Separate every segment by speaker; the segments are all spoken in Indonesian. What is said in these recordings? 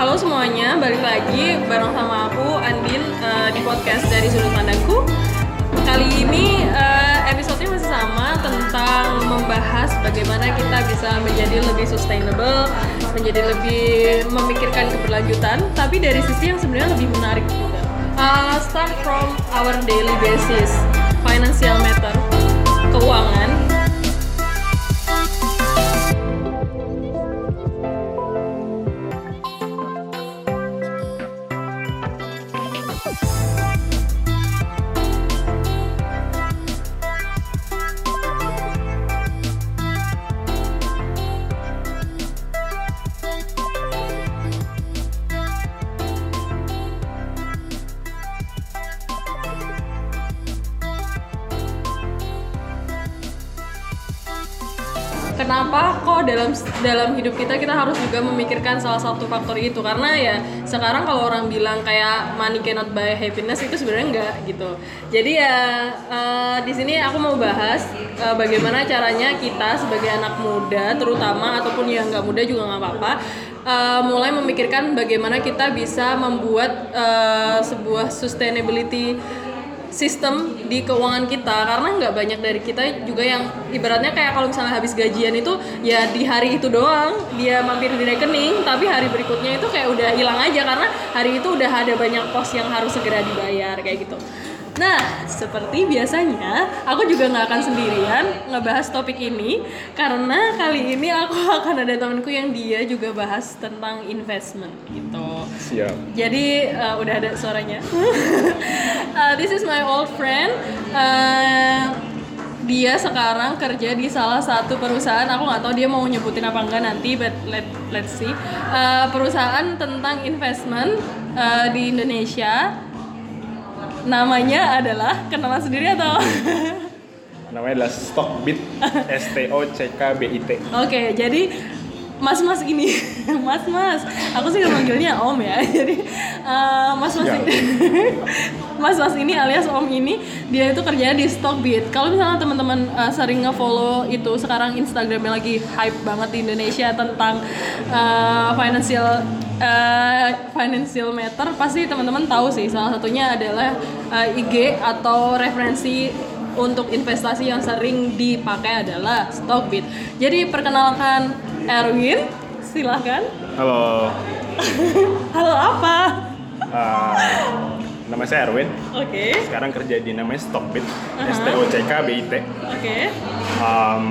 Speaker 1: Halo semuanya, balik lagi bareng sama aku Andin uh, di podcast dari sudut pandangku. Kali ini uh, episode-nya masih sama tentang membahas bagaimana kita bisa menjadi lebih sustainable, menjadi lebih memikirkan keberlanjutan, tapi dari sisi yang sebenarnya lebih menarik juga. Uh, start from our daily basis, financial matter, keuangan, hidup kita kita harus juga memikirkan salah satu faktor itu. Karena ya sekarang kalau orang bilang kayak money cannot buy happiness itu sebenarnya enggak gitu. Jadi ya uh, di sini aku mau bahas uh, bagaimana caranya kita sebagai anak muda terutama ataupun yang nggak muda juga nggak apa-apa uh, mulai memikirkan bagaimana kita bisa membuat uh, sebuah sustainability sistem di keuangan kita karena nggak banyak dari kita juga yang ibaratnya kayak kalau misalnya habis gajian itu ya di hari itu doang dia mampir di rekening tapi hari berikutnya itu kayak udah hilang aja karena hari itu udah ada banyak pos yang harus segera dibayar kayak gitu Nah, seperti biasanya, aku juga nggak akan sendirian ngebahas topik ini karena kali ini aku akan ada temanku yang dia juga bahas tentang investment gitu.
Speaker 2: Siap.
Speaker 1: Jadi uh, udah ada suaranya. uh, this is my old friend. Uh, dia sekarang kerja di salah satu perusahaan aku nggak tahu dia mau nyebutin apa enggak nanti but let let's see uh, perusahaan tentang investment uh, di Indonesia namanya adalah kenalan sendiri atau
Speaker 2: namanya adalah Stockbit S T O C K B I T
Speaker 1: oke okay, jadi mas-mas ini mas-mas. Aku sih manggilnya om ya. Jadi uh, mas-mas ini mas-mas ini alias om ini dia itu kerjanya di Stockbit kalau misalnya teman-teman uh, sering nge-follow itu sekarang Instagramnya lagi hype banget di Indonesia tentang uh, financial uh, financial matter pasti teman-teman tahu sih. Salah satunya adalah uh, IG atau referensi untuk investasi yang sering dipakai adalah Stockbit. Jadi perkenalkan Erwin, silahkan.
Speaker 2: Halo.
Speaker 1: Halo apa?
Speaker 2: Uh, nama saya Erwin.
Speaker 1: Oke. Okay.
Speaker 2: Sekarang kerja di namanya Stockbit. Uh -huh. S T O C K B I T. Oke.
Speaker 1: Okay. Um,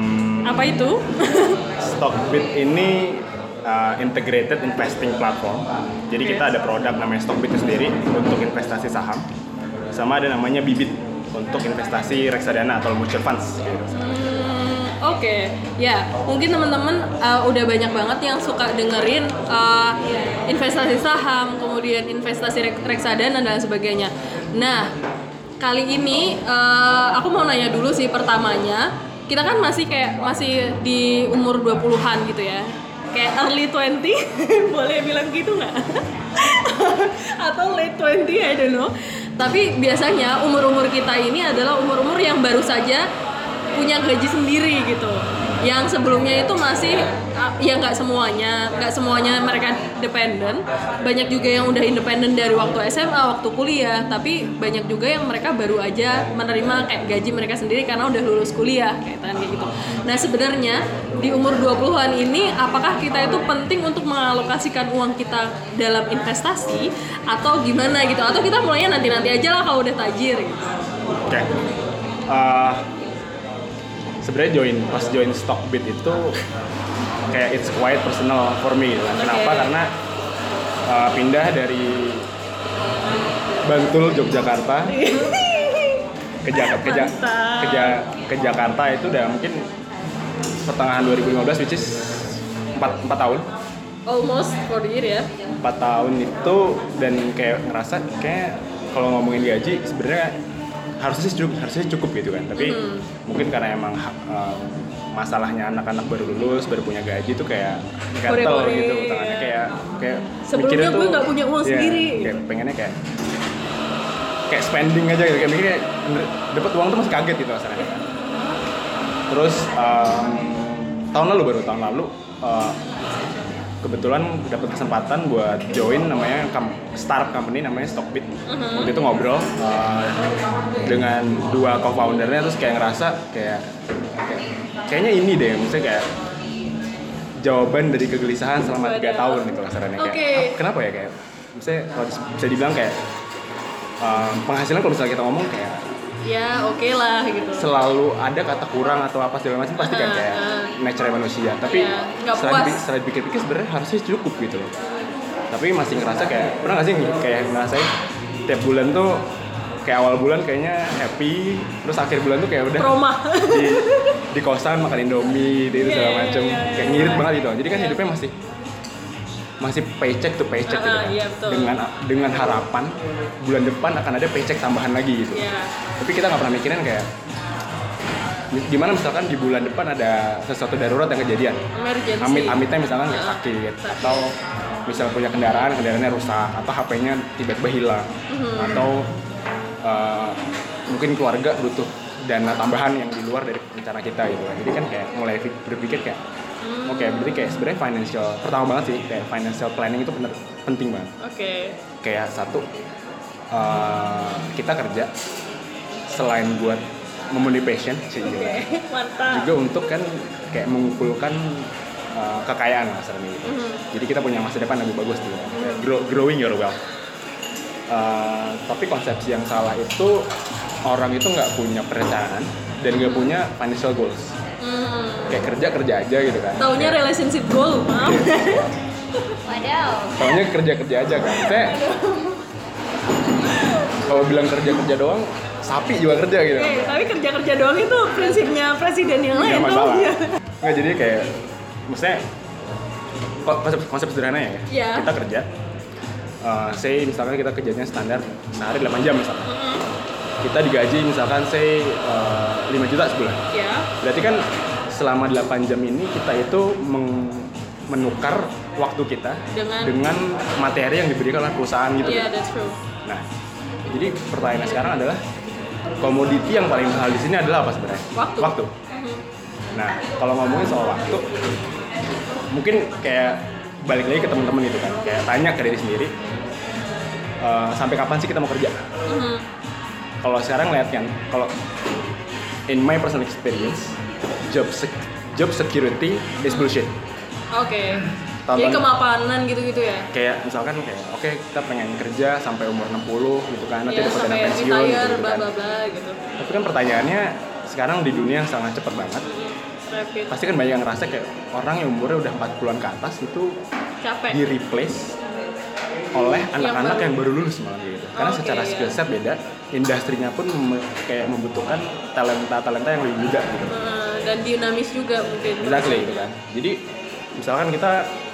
Speaker 1: apa itu?
Speaker 2: Stockbit ini uh, integrated investing platform. Jadi okay. kita ada produk namanya Stockbit sendiri untuk investasi saham. Sama ada namanya Bibit untuk investasi reksadana atau mutual funds.
Speaker 1: Hmm, Oke, okay. ya mungkin teman-teman uh, udah banyak banget yang suka dengerin uh, investasi saham, kemudian investasi rek reksadana dan sebagainya. Nah, kali ini uh, aku mau nanya dulu sih pertamanya, kita kan masih kayak masih di umur 20-an gitu ya. Kayak early 20, boleh bilang gitu nggak? Atau late 20, I don't know tapi biasanya umur-umur kita ini adalah umur-umur yang baru saja punya gaji sendiri gitu yang sebelumnya itu masih ya nggak semuanya nggak semuanya mereka dependen banyak juga yang udah independen dari waktu SMA waktu kuliah. Tapi banyak juga yang mereka baru aja menerima kayak gaji mereka sendiri karena udah lulus kuliah kayak kayak gitu. Nah sebenarnya di umur 20-an ini apakah kita itu penting untuk mengalokasikan uang kita dalam investasi atau gimana gitu? Atau kita mulainya nanti-nanti aja lah kalau udah tajir gitu?
Speaker 2: Oke. Okay. uh, sebenarnya join pas join Stockbit itu kayak it's quite personal for me gitu. Okay. Kenapa? Karena uh, pindah dari Bantul Yogyakarta ke, Jak ke, ja ke, ja ke Jakarta itu udah mungkin pertengahan 2015 which is 4, 4 tahun
Speaker 1: almost for the year ya
Speaker 2: 4 tahun itu dan kayak ngerasa kayak kalau ngomongin gaji sebenarnya harusnya cukup harusnya cukup gitu kan. Tapi hmm. mungkin karena emang uh, masalahnya anak-anak baru lulus baru punya gaji tuh kayak gatel gitu. Tangannya kayak kayak
Speaker 1: sebelumnya gue nggak punya uang ya, sendiri.
Speaker 2: kayak pengennya kayak kayak spending aja gitu. Kayak mikirnya dapat uang tuh masih kaget gitu masalahnya terus um, tahun lalu baru tahun lalu uh, kebetulan dapat kesempatan buat join namanya startup company namanya Stockbit. Waktu itu ngobrol uh, dengan dua co-foundernya terus kayak ngerasa kayak, kayak kayaknya ini deh, maksudnya kayak jawaban dari kegelisahan selama tiga tahun gitu kasarannya kayak
Speaker 1: Oke.
Speaker 2: "Ah, kenapa ya kayak misalnya kalau bisa dibilang kayak uh, penghasilan kalau misalnya kita ngomong kayak
Speaker 1: ya oke lah gitu.
Speaker 2: Selalu ada kata kurang atau apa segala macam pasti kan
Speaker 1: Ah,
Speaker 2: kayak
Speaker 1: ah.
Speaker 2: nature manusia. Tapi
Speaker 1: nggak
Speaker 2: setelah,
Speaker 1: puas.
Speaker 2: di- setelah dipikir-pikir sebenarnya harusnya cukup gitu loh. Tapi masih ngerasa kayak pernah gak sih kayak ngerasain tiap bulan tuh kayak awal bulan kayaknya happy terus akhir bulan tuh kayak udah
Speaker 1: Roma
Speaker 2: di, di kosan makan indomie gitu,
Speaker 1: Iya,
Speaker 2: segala
Speaker 1: iya,
Speaker 2: macam.
Speaker 1: iya, iya,
Speaker 2: kayak ngirit banget gitu. Jadi kan hidupnya masih masih paycheck tuh paycheck
Speaker 1: Ah,
Speaker 2: gitu
Speaker 1: ah,
Speaker 2: kan
Speaker 1: iya, betul.
Speaker 2: dengan dengan harapan bulan depan akan ada paycheck tambahan lagi gitu
Speaker 1: ya
Speaker 2: tapi kita nggak pernah mikirin kayak gimana misalkan di bulan depan ada sesuatu darurat yang kejadian
Speaker 1: emergency
Speaker 2: amit amitnya misalkan kayak
Speaker 1: Ah,
Speaker 2: sakit
Speaker 1: sakit.
Speaker 2: atau misalnya punya kendaraan kendaraannya rusak atau HP-nya tiba-tiba hilang
Speaker 1: Mhm.
Speaker 2: atau uh, mungkin keluarga butuh dana tambahan yang di luar dari rencana kita gitu jadi kan kayak mulai berpikir kayak
Speaker 1: Hmm.
Speaker 2: oke berarti kayak sebenarnya financial pertama banget sih kayak financial planning itu bener penting banget
Speaker 1: oke
Speaker 2: kayak satu uh, kita kerja selain buat memenuhi passion sih juga,
Speaker 1: mantap
Speaker 2: juga untuk kan kayak mengumpulkan uh, kekayaan lah gitu.
Speaker 1: Mhm.
Speaker 2: Jadi kita punya masa depan lebih bagus tuh, kayak grow- growing your wealth. Uh, tapi konsepsi yang salah itu orang itu nggak punya perencanaan dan nggak punya financial goals.
Speaker 1: Hmm.
Speaker 2: Kayak kerja kerja aja gitu kan.
Speaker 1: taunya relationship goal maaf
Speaker 3: Wadaw.
Speaker 2: Soalnya kerja kerja aja kan. Saya kalau bilang kerja kerja doang, sapi juga kerja gitu.
Speaker 1: Eh, tapi kerja kerja doang itu prinsipnya presiden yang lain
Speaker 2: Nggak
Speaker 1: tuh
Speaker 2: masalah.
Speaker 1: Ya.
Speaker 2: Nggak jadi kayak, maksudnya ko- konsep, konsep sederhana ya.
Speaker 1: Iya.
Speaker 2: Kita kerja, uh, say misalkan kita kerjanya standar sehari 8 jam misalkan. Kita digaji misalkan say uh, 5 juta sebulan.
Speaker 1: ya
Speaker 2: Berarti kan selama 8 jam ini kita itu meng- menukar waktu kita
Speaker 1: Dengan-
Speaker 2: materi yang diberikan oleh perusahaan gitu.
Speaker 1: iya that's true
Speaker 2: Nah, jadi pertanyaannya sekarang adalah komoditi yang paling mahal di sini adalah apa sebenarnya?
Speaker 1: Waktu.
Speaker 2: Nah, kalau ngomongin soal waktu, mungkin kayak balik lagi ke teman-teman itu kan, kayak tanya ke diri sendiri, eh, sampai kapan sih kita mau kerja?
Speaker 1: Mhm.
Speaker 2: Kalau sekarang lihat kan, kalau in my personal experience, job sec- job security is bullshit.
Speaker 1: Oke.
Speaker 2: Tonton-
Speaker 1: Jadi kemapanan gitu-gitu ya.
Speaker 2: Kayak misalkan kayak, oke kita pengen kerja sampai umur 60 gitu kan, nanti
Speaker 1: ya
Speaker 2: dapat dana pensiun
Speaker 1: retire
Speaker 2: gitu,
Speaker 1: bla
Speaker 2: kan.
Speaker 1: bla bla gitu.
Speaker 2: Tapi kan pertanyaannya sekarang di dunia yang sangat cepat banget,
Speaker 1: Rapid.
Speaker 2: pasti kan banyak yang ngerasa kayak orang yang umurnya udah 40-an ke atas itu
Speaker 1: Capek.
Speaker 2: di replace oleh anak-anak
Speaker 1: baru.
Speaker 2: yang baru lulus malah gitu. Karena
Speaker 1: Oke,
Speaker 2: secara
Speaker 1: iya.
Speaker 2: skill set beda, industrinya pun mem- kayak membutuhkan talenta-talenta yang lebih muda gitu.
Speaker 1: Eh, dan dinamis juga mungkin.
Speaker 2: Exactly gitu kan. Jadi misalkan kita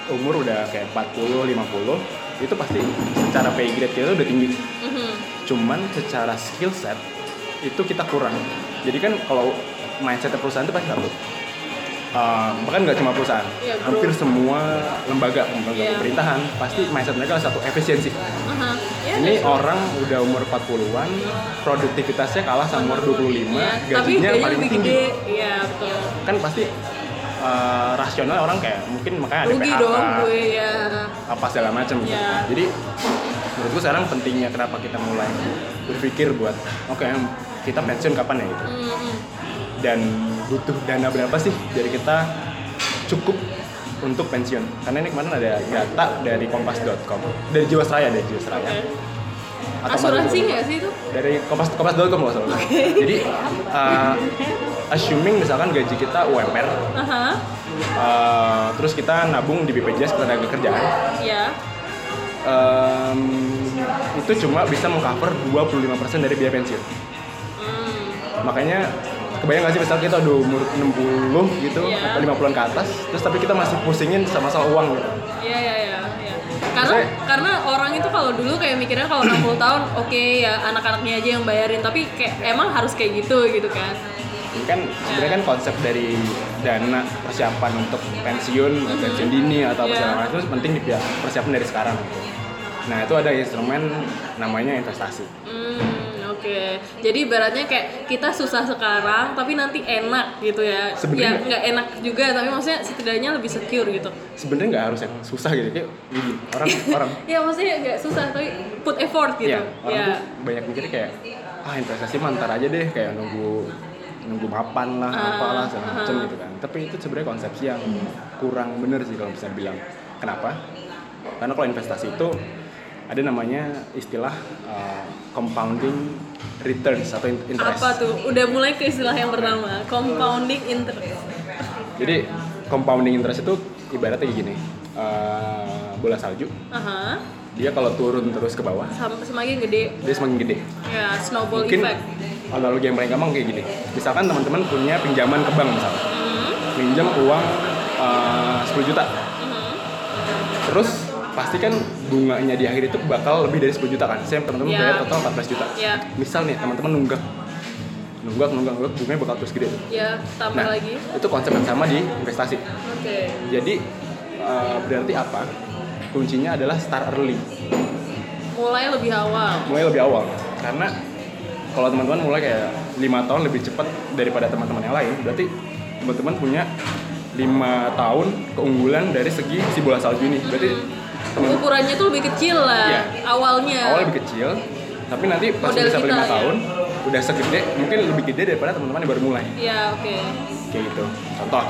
Speaker 2: umur udah kayak 40, 50, itu pasti secara pay grade kita udah tinggi.
Speaker 1: Mhm.
Speaker 2: Cuman secara skill set itu kita kurang. Jadi kan kalau mindset perusahaan itu pasti satu. Uh, bahkan nggak cuma perusahaan,
Speaker 1: Iya, bro.
Speaker 2: hampir semua lembaga, lembaga
Speaker 1: Iya.
Speaker 2: pemerintahan pasti mindset mereka satu efisiensi.
Speaker 1: Aha. Ya,
Speaker 2: Ini orang udah umur 40-an, produktivitasnya kalah sama umur 25,
Speaker 1: Iya, tapi
Speaker 2: gajinya
Speaker 1: gajinya
Speaker 2: paling
Speaker 1: lebih
Speaker 2: tinggi.
Speaker 1: gede. Iya, betul.
Speaker 2: Kan pasti uh, rasional orang kayak mungkin makanya ada
Speaker 1: Rugi
Speaker 2: PHK,
Speaker 1: dong gue ya.
Speaker 2: apa segala macam gitu.
Speaker 1: Iya.
Speaker 2: Jadi menurutku sekarang pentingnya kenapa kita mulai berpikir buat oke kita pensiun kapan ya gitu.
Speaker 1: Mhm.
Speaker 2: Dan butuh dana berapa sih dari kita cukup untuk pensiun? Karena ini kemarin ada data dari kompas.com, dari Jiwasraya, dari Jiwasraya.
Speaker 1: Oke.
Speaker 2: Atau
Speaker 1: Asuransi nggak sih itu?
Speaker 2: dari kompas kompas.com nggak salah. Jadi uh, assuming misalkan gaji kita UMR,
Speaker 1: Aha.
Speaker 2: uh, terus kita nabung di BPJS Ketenagakerjaan,
Speaker 1: Ya.
Speaker 2: em, itu cuma bisa mengcover 25% dari biaya pensiun.
Speaker 1: Hmm.
Speaker 2: Makanya kebayang nggak sih misalnya kita udah umur 60 gitu
Speaker 1: Iya.
Speaker 2: atau 50-an ke atas, terus tapi kita masih pusingin sama masalah uang gitu.
Speaker 1: Iya iya iya. iya. Karena karena orang itu kalau dulu kayak mikirnya kalau 60 tahun oke ya anak-anaknya aja yang bayarin tapi kayak emang harus kayak gitu gitu kan.
Speaker 2: Ini kan sebenarnya kan konsep dari dana persiapan untuk pensiun, pensiun dini atau apa
Speaker 1: Iya.
Speaker 2: segala macam itu penting dipersiapkan dari sekarang gitu. Nah, itu ada instrumen namanya investasi.
Speaker 1: Hmm, oke. Oke, jadi ibaratnya kayak kita susah sekarang, tapi nanti enak gitu ya.
Speaker 2: Sebenarnya-
Speaker 1: ya nggak enak juga, tapi maksudnya setidaknya lebih secure gitu.
Speaker 2: sebenarnya nggak harus yang susah gitu kayak gini orang orang
Speaker 1: Ya maksudnya nggak susah, tapi put effort gitu.
Speaker 2: ya orang
Speaker 1: ya.
Speaker 2: tuh banyak mikirnya kayak ah investasi mah ntar aja deh kayak nunggu nunggu mapan lah
Speaker 1: Ah,
Speaker 2: apalah segala macem
Speaker 1: ah.
Speaker 2: gitu kan tapi itu sebenarnya konsepsi yang kurang bener sih kalau bisa bilang kenapa karena kalau investasi itu ada namanya istilah uh, compounding returns atau in- interest
Speaker 1: Apa tuh? Udah mulai ke istilah yang pertama, compounding interest.
Speaker 2: jadi compounding interest itu ibaratnya kayak gini uh, bola salju
Speaker 1: Aha,
Speaker 2: dia kalau turun terus ke bawah
Speaker 1: sam- semakin gede.
Speaker 2: dia semakin gede
Speaker 1: Ya, snowball
Speaker 2: mungkin
Speaker 1: effect.
Speaker 2: analogi yang paling gampang kayak gini misalkan teman-teman punya pinjaman ke bank misalnya
Speaker 1: Hmm,
Speaker 2: uang uh, 10 juta
Speaker 1: hmm.
Speaker 2: terus pasti kan bunganya di akhir itu bakal lebih dari 10 juta kan saya teman-teman
Speaker 1: Ya.
Speaker 2: bayar total 14 juta
Speaker 1: Ya.
Speaker 2: misal nih teman-teman nunggak nunggak nunggak nunggak bunganya bakal terus gede tuh.
Speaker 1: Ya, tambah
Speaker 2: nah
Speaker 1: lagi.
Speaker 2: itu konsep yang sama di investasi
Speaker 1: Oke.
Speaker 2: jadi uh, berarti apa kuncinya adalah start early
Speaker 1: Mulai lebih awal.
Speaker 2: mulai lebih awal karena kalau teman-teman mulai kayak lima tahun lebih cepat daripada teman-teman yang lain berarti teman-teman punya lima tahun keunggulan dari segi si bola salju ini berarti teman
Speaker 1: Ukurannya tuh lebih kecil lah
Speaker 2: Iya.
Speaker 1: awalnya.
Speaker 2: awal lebih kecil tapi nanti pas
Speaker 1: Modal
Speaker 2: udah sampai lima
Speaker 1: ya.
Speaker 2: tahun udah segede mungkin lebih gede daripada teman-teman yang baru mulai
Speaker 1: Ya, oke.
Speaker 2: kayak gitu contoh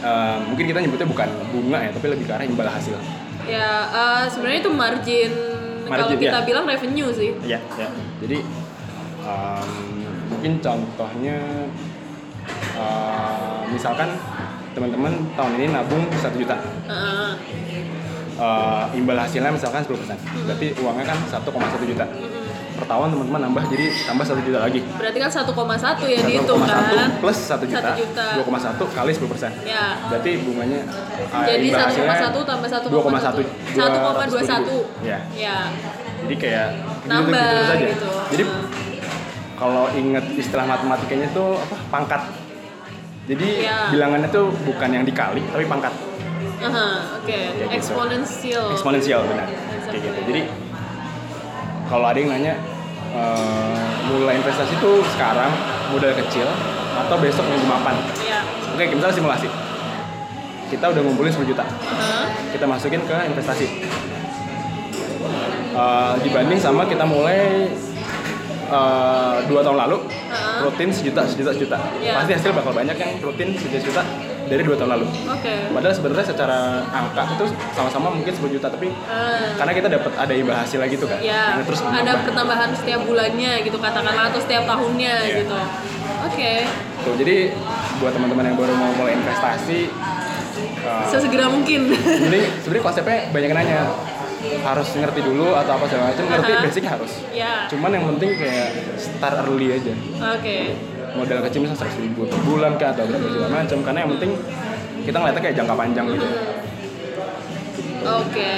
Speaker 2: eh, mungkin kita nyebutnya bukan bunga ya tapi lebih ke arah imbal hasil
Speaker 1: Ya, eh, sebenarnya itu margin, kalau
Speaker 2: Margin,
Speaker 1: kita
Speaker 2: ya.
Speaker 1: bilang revenue sih.
Speaker 2: Iya, ya. Jadi um, mungkin contohnya uh, misalkan teman-teman tahun ini nabung 1 juta.
Speaker 1: Heeh.
Speaker 2: Uh, imbal hasilnya misalkan 10%. Berarti uangnya kan 1,1 juta. Per tahun teman-teman nambah jadi tambah 1 juta lagi.
Speaker 1: Berarti kan 1,1 ya
Speaker 2: 1,1
Speaker 1: dihitung kan?
Speaker 2: plus 1 juta,
Speaker 1: 1 juta.
Speaker 2: 2,1 kali 10%.
Speaker 1: Ya.
Speaker 2: Berarti bunganya uh,
Speaker 1: Jadi
Speaker 2: imbal hasilnya
Speaker 1: 1,1 tambah 1,1.
Speaker 2: 2,1
Speaker 1: 1,21.
Speaker 2: Ya.
Speaker 1: Ya.
Speaker 2: Jadi kayak
Speaker 1: Nambah,
Speaker 2: gitu, terus aja.
Speaker 1: gitu.
Speaker 2: Jadi kalau inget istilah matematikanya tuh apa? Pangkat. Jadi
Speaker 1: Ya.
Speaker 2: bilangannya tuh bukan yang dikali tapi pangkat.
Speaker 1: Aha, oke.
Speaker 2: Gitu.
Speaker 1: Eksponensial.
Speaker 2: Eksponensial benar. Kayak gitu. Jadi kalau ada yang nanya eh, mulai investasi tuh sekarang modal kecil atau besok minggu mapan.
Speaker 1: Ya.
Speaker 2: Oke, misalnya simulasi. Kita udah ngumpulin 10 juta.
Speaker 1: Aha.
Speaker 2: kita masukin ke investasi Eh, dibanding sama kita mulai eh, dua tahun lalu
Speaker 1: Ha.
Speaker 2: rutin sejuta sejuta sejuta
Speaker 1: Iya.
Speaker 2: pasti hasil bakal banyak yang rutin sejuta sejuta dari dua tahun lalu
Speaker 1: Oke.
Speaker 2: padahal sebenarnya secara angka itu sama-sama mungkin 10 juta tapi
Speaker 1: Eh,
Speaker 2: karena kita dapat ada imbal hasil lagi tuh kan
Speaker 1: Ya,
Speaker 2: yang terus
Speaker 1: ada pertambahan setiap bulannya gitu katakanlah atau setiap tahunnya
Speaker 2: Iya.
Speaker 1: gitu. Oke,
Speaker 2: Tuh, jadi buat teman-teman yang baru mau mulai investasi eh,
Speaker 1: sesegera mungkin.
Speaker 2: jadi sebenarnya konsepnya banyak yang nanya harus ngerti dulu atau apa segala macam ngerti basic harus
Speaker 1: ya,
Speaker 2: cuman yang penting kayak start early aja
Speaker 1: oke.
Speaker 2: Modal kecil misalnya 100 ribu per bulan kah atau berapa segala macam. Karena yang penting kita ngeliatnya kayak jangka panjang gitu.
Speaker 1: Oke,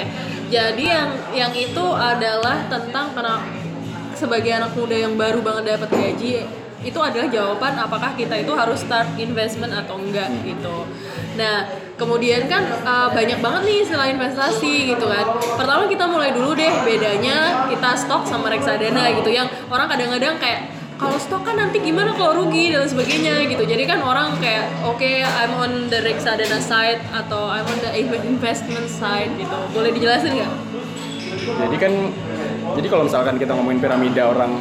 Speaker 1: jadi yang yang itu adalah tentang karena sebagai anak muda yang baru banget dapat gaji itu adalah jawaban apakah kita itu harus start investment atau enggak gitu. Nah, kemudian kan uh, banyak banget nih istilah investasi gitu kan. Pertama kita mulai dulu deh bedanya kita stok sama reksadana gitu. Yang orang kadang-kadang kayak kalau stok kan nanti gimana kalau rugi dan sebagainya gitu jadi kan orang kayak oke I'm on the reksadana side atau I'm on the investment side gitu boleh dijelasin nggak?
Speaker 2: jadi kan jadi kalau misalkan kita ngomongin piramida orang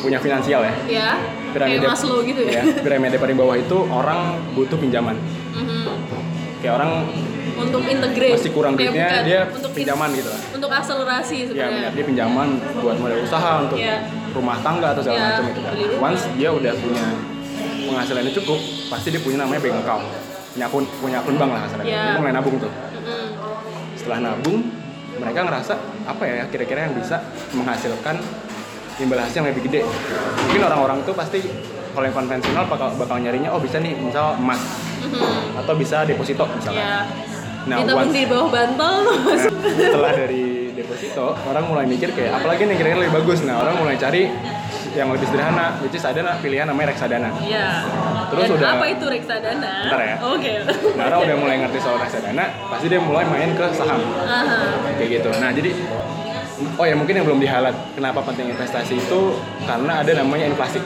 Speaker 2: punya finansial ya
Speaker 1: Ya
Speaker 2: piramida
Speaker 1: kayak Maslow gitu ya?
Speaker 2: piramida paling bawah itu orang butuh pinjaman
Speaker 1: Mhm.
Speaker 2: kayak orang
Speaker 1: untuk integrate.
Speaker 2: Masih kurang duitnya
Speaker 1: bukan,
Speaker 2: dia
Speaker 1: untuk
Speaker 2: pinjaman gitu lah.
Speaker 1: untuk akselerasi
Speaker 2: ya
Speaker 1: sebenarnya.
Speaker 2: benar dia pinjaman buat modal usaha untuk
Speaker 1: Iya.
Speaker 2: rumah tangga atau segala
Speaker 1: Iya,
Speaker 2: macam itu kan. once dia udah punya penghasilannya cukup pasti dia punya namanya bank account. Punya akun punya akun bank lah kasarnya
Speaker 1: Iya.
Speaker 2: dia mulai nabung tuh. Setelah nabung mereka ngerasa apa ya kira-kira yang bisa menghasilkan imbal hasil yang lebih gede. Mungkin orang-orang tuh pasti kalau yang konvensional bakal bakal nyarinya oh bisa nih misal emas.
Speaker 1: Mhm.
Speaker 2: atau bisa deposito misalnya.
Speaker 1: Ya
Speaker 2: Nah,
Speaker 1: ditabung di bawah bantal
Speaker 2: Nah, setelah dari deposito orang mulai mikir kayak apalagi nih kira-kira lebih bagus nah orang mulai cari yang lebih sederhana which is ada pilihan namanya reksadana
Speaker 1: ya
Speaker 2: Terus
Speaker 1: Dan
Speaker 2: udah-
Speaker 1: apa itu reksadana?
Speaker 2: Bentar ya.
Speaker 1: Oke.
Speaker 2: nah orang udah mulai ngerti soal reksadana pasti dia mulai main ke saham
Speaker 1: Aha.
Speaker 2: kayak gitu nah jadi oh ya mungkin yang belum dihalat kenapa penting investasi itu karena ada namanya inflasi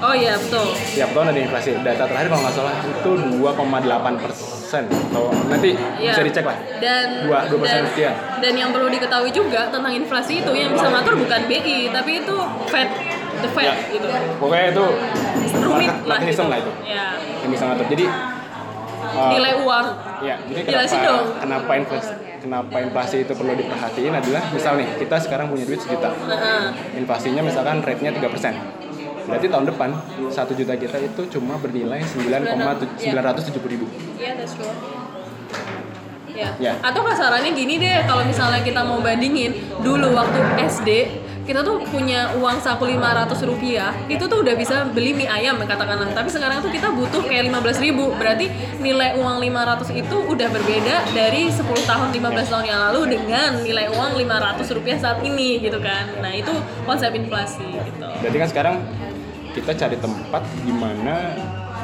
Speaker 1: Oh iya betul.
Speaker 2: tiap tahun ada inflasi data terakhir kalau nggak salah itu 2,8 persen atau nanti
Speaker 1: Iya.
Speaker 2: bisa dicek lah
Speaker 1: Dan
Speaker 2: Dua- dua persen sekian.
Speaker 1: Dan yang perlu diketahui juga tentang inflasi itu yang bisa ngatur bukan BI, tapi itu Fed, the Fed
Speaker 2: Ya.
Speaker 1: gitu.
Speaker 2: pokoknya itu
Speaker 1: Rumit lah gitu.
Speaker 2: lah itu
Speaker 1: Ya.
Speaker 2: yang bisa ngatur jadi uh,
Speaker 1: Nilai uang.
Speaker 2: Ya, jadi kenapa
Speaker 1: dong.
Speaker 2: kenapa inflasi kenapa inflasi itu perlu diperhatiin adalah misal nih kita sekarang punya duit sejuta, inflasinya misalkan rate-nya 3%. Berarti tahun depan satu juta kita itu cuma bernilai 9,970 ribu.
Speaker 1: Iya, that's true. Ya.
Speaker 2: Ya.
Speaker 1: Atau kasarannya gini deh, kalau misalnya kita mau bandingin dulu waktu SD kita tuh punya uang saku 500 rupiah itu tuh udah bisa beli mie ayam katakanlah tapi sekarang tuh kita butuh kayak 15 ribu berarti nilai uang 500 itu udah berbeda dari 10 tahun 15 tahun yang lalu dengan nilai uang 500 rupiah saat ini gitu kan nah itu konsep inflasi gitu
Speaker 2: Berarti kan sekarang kita cari tempat di mana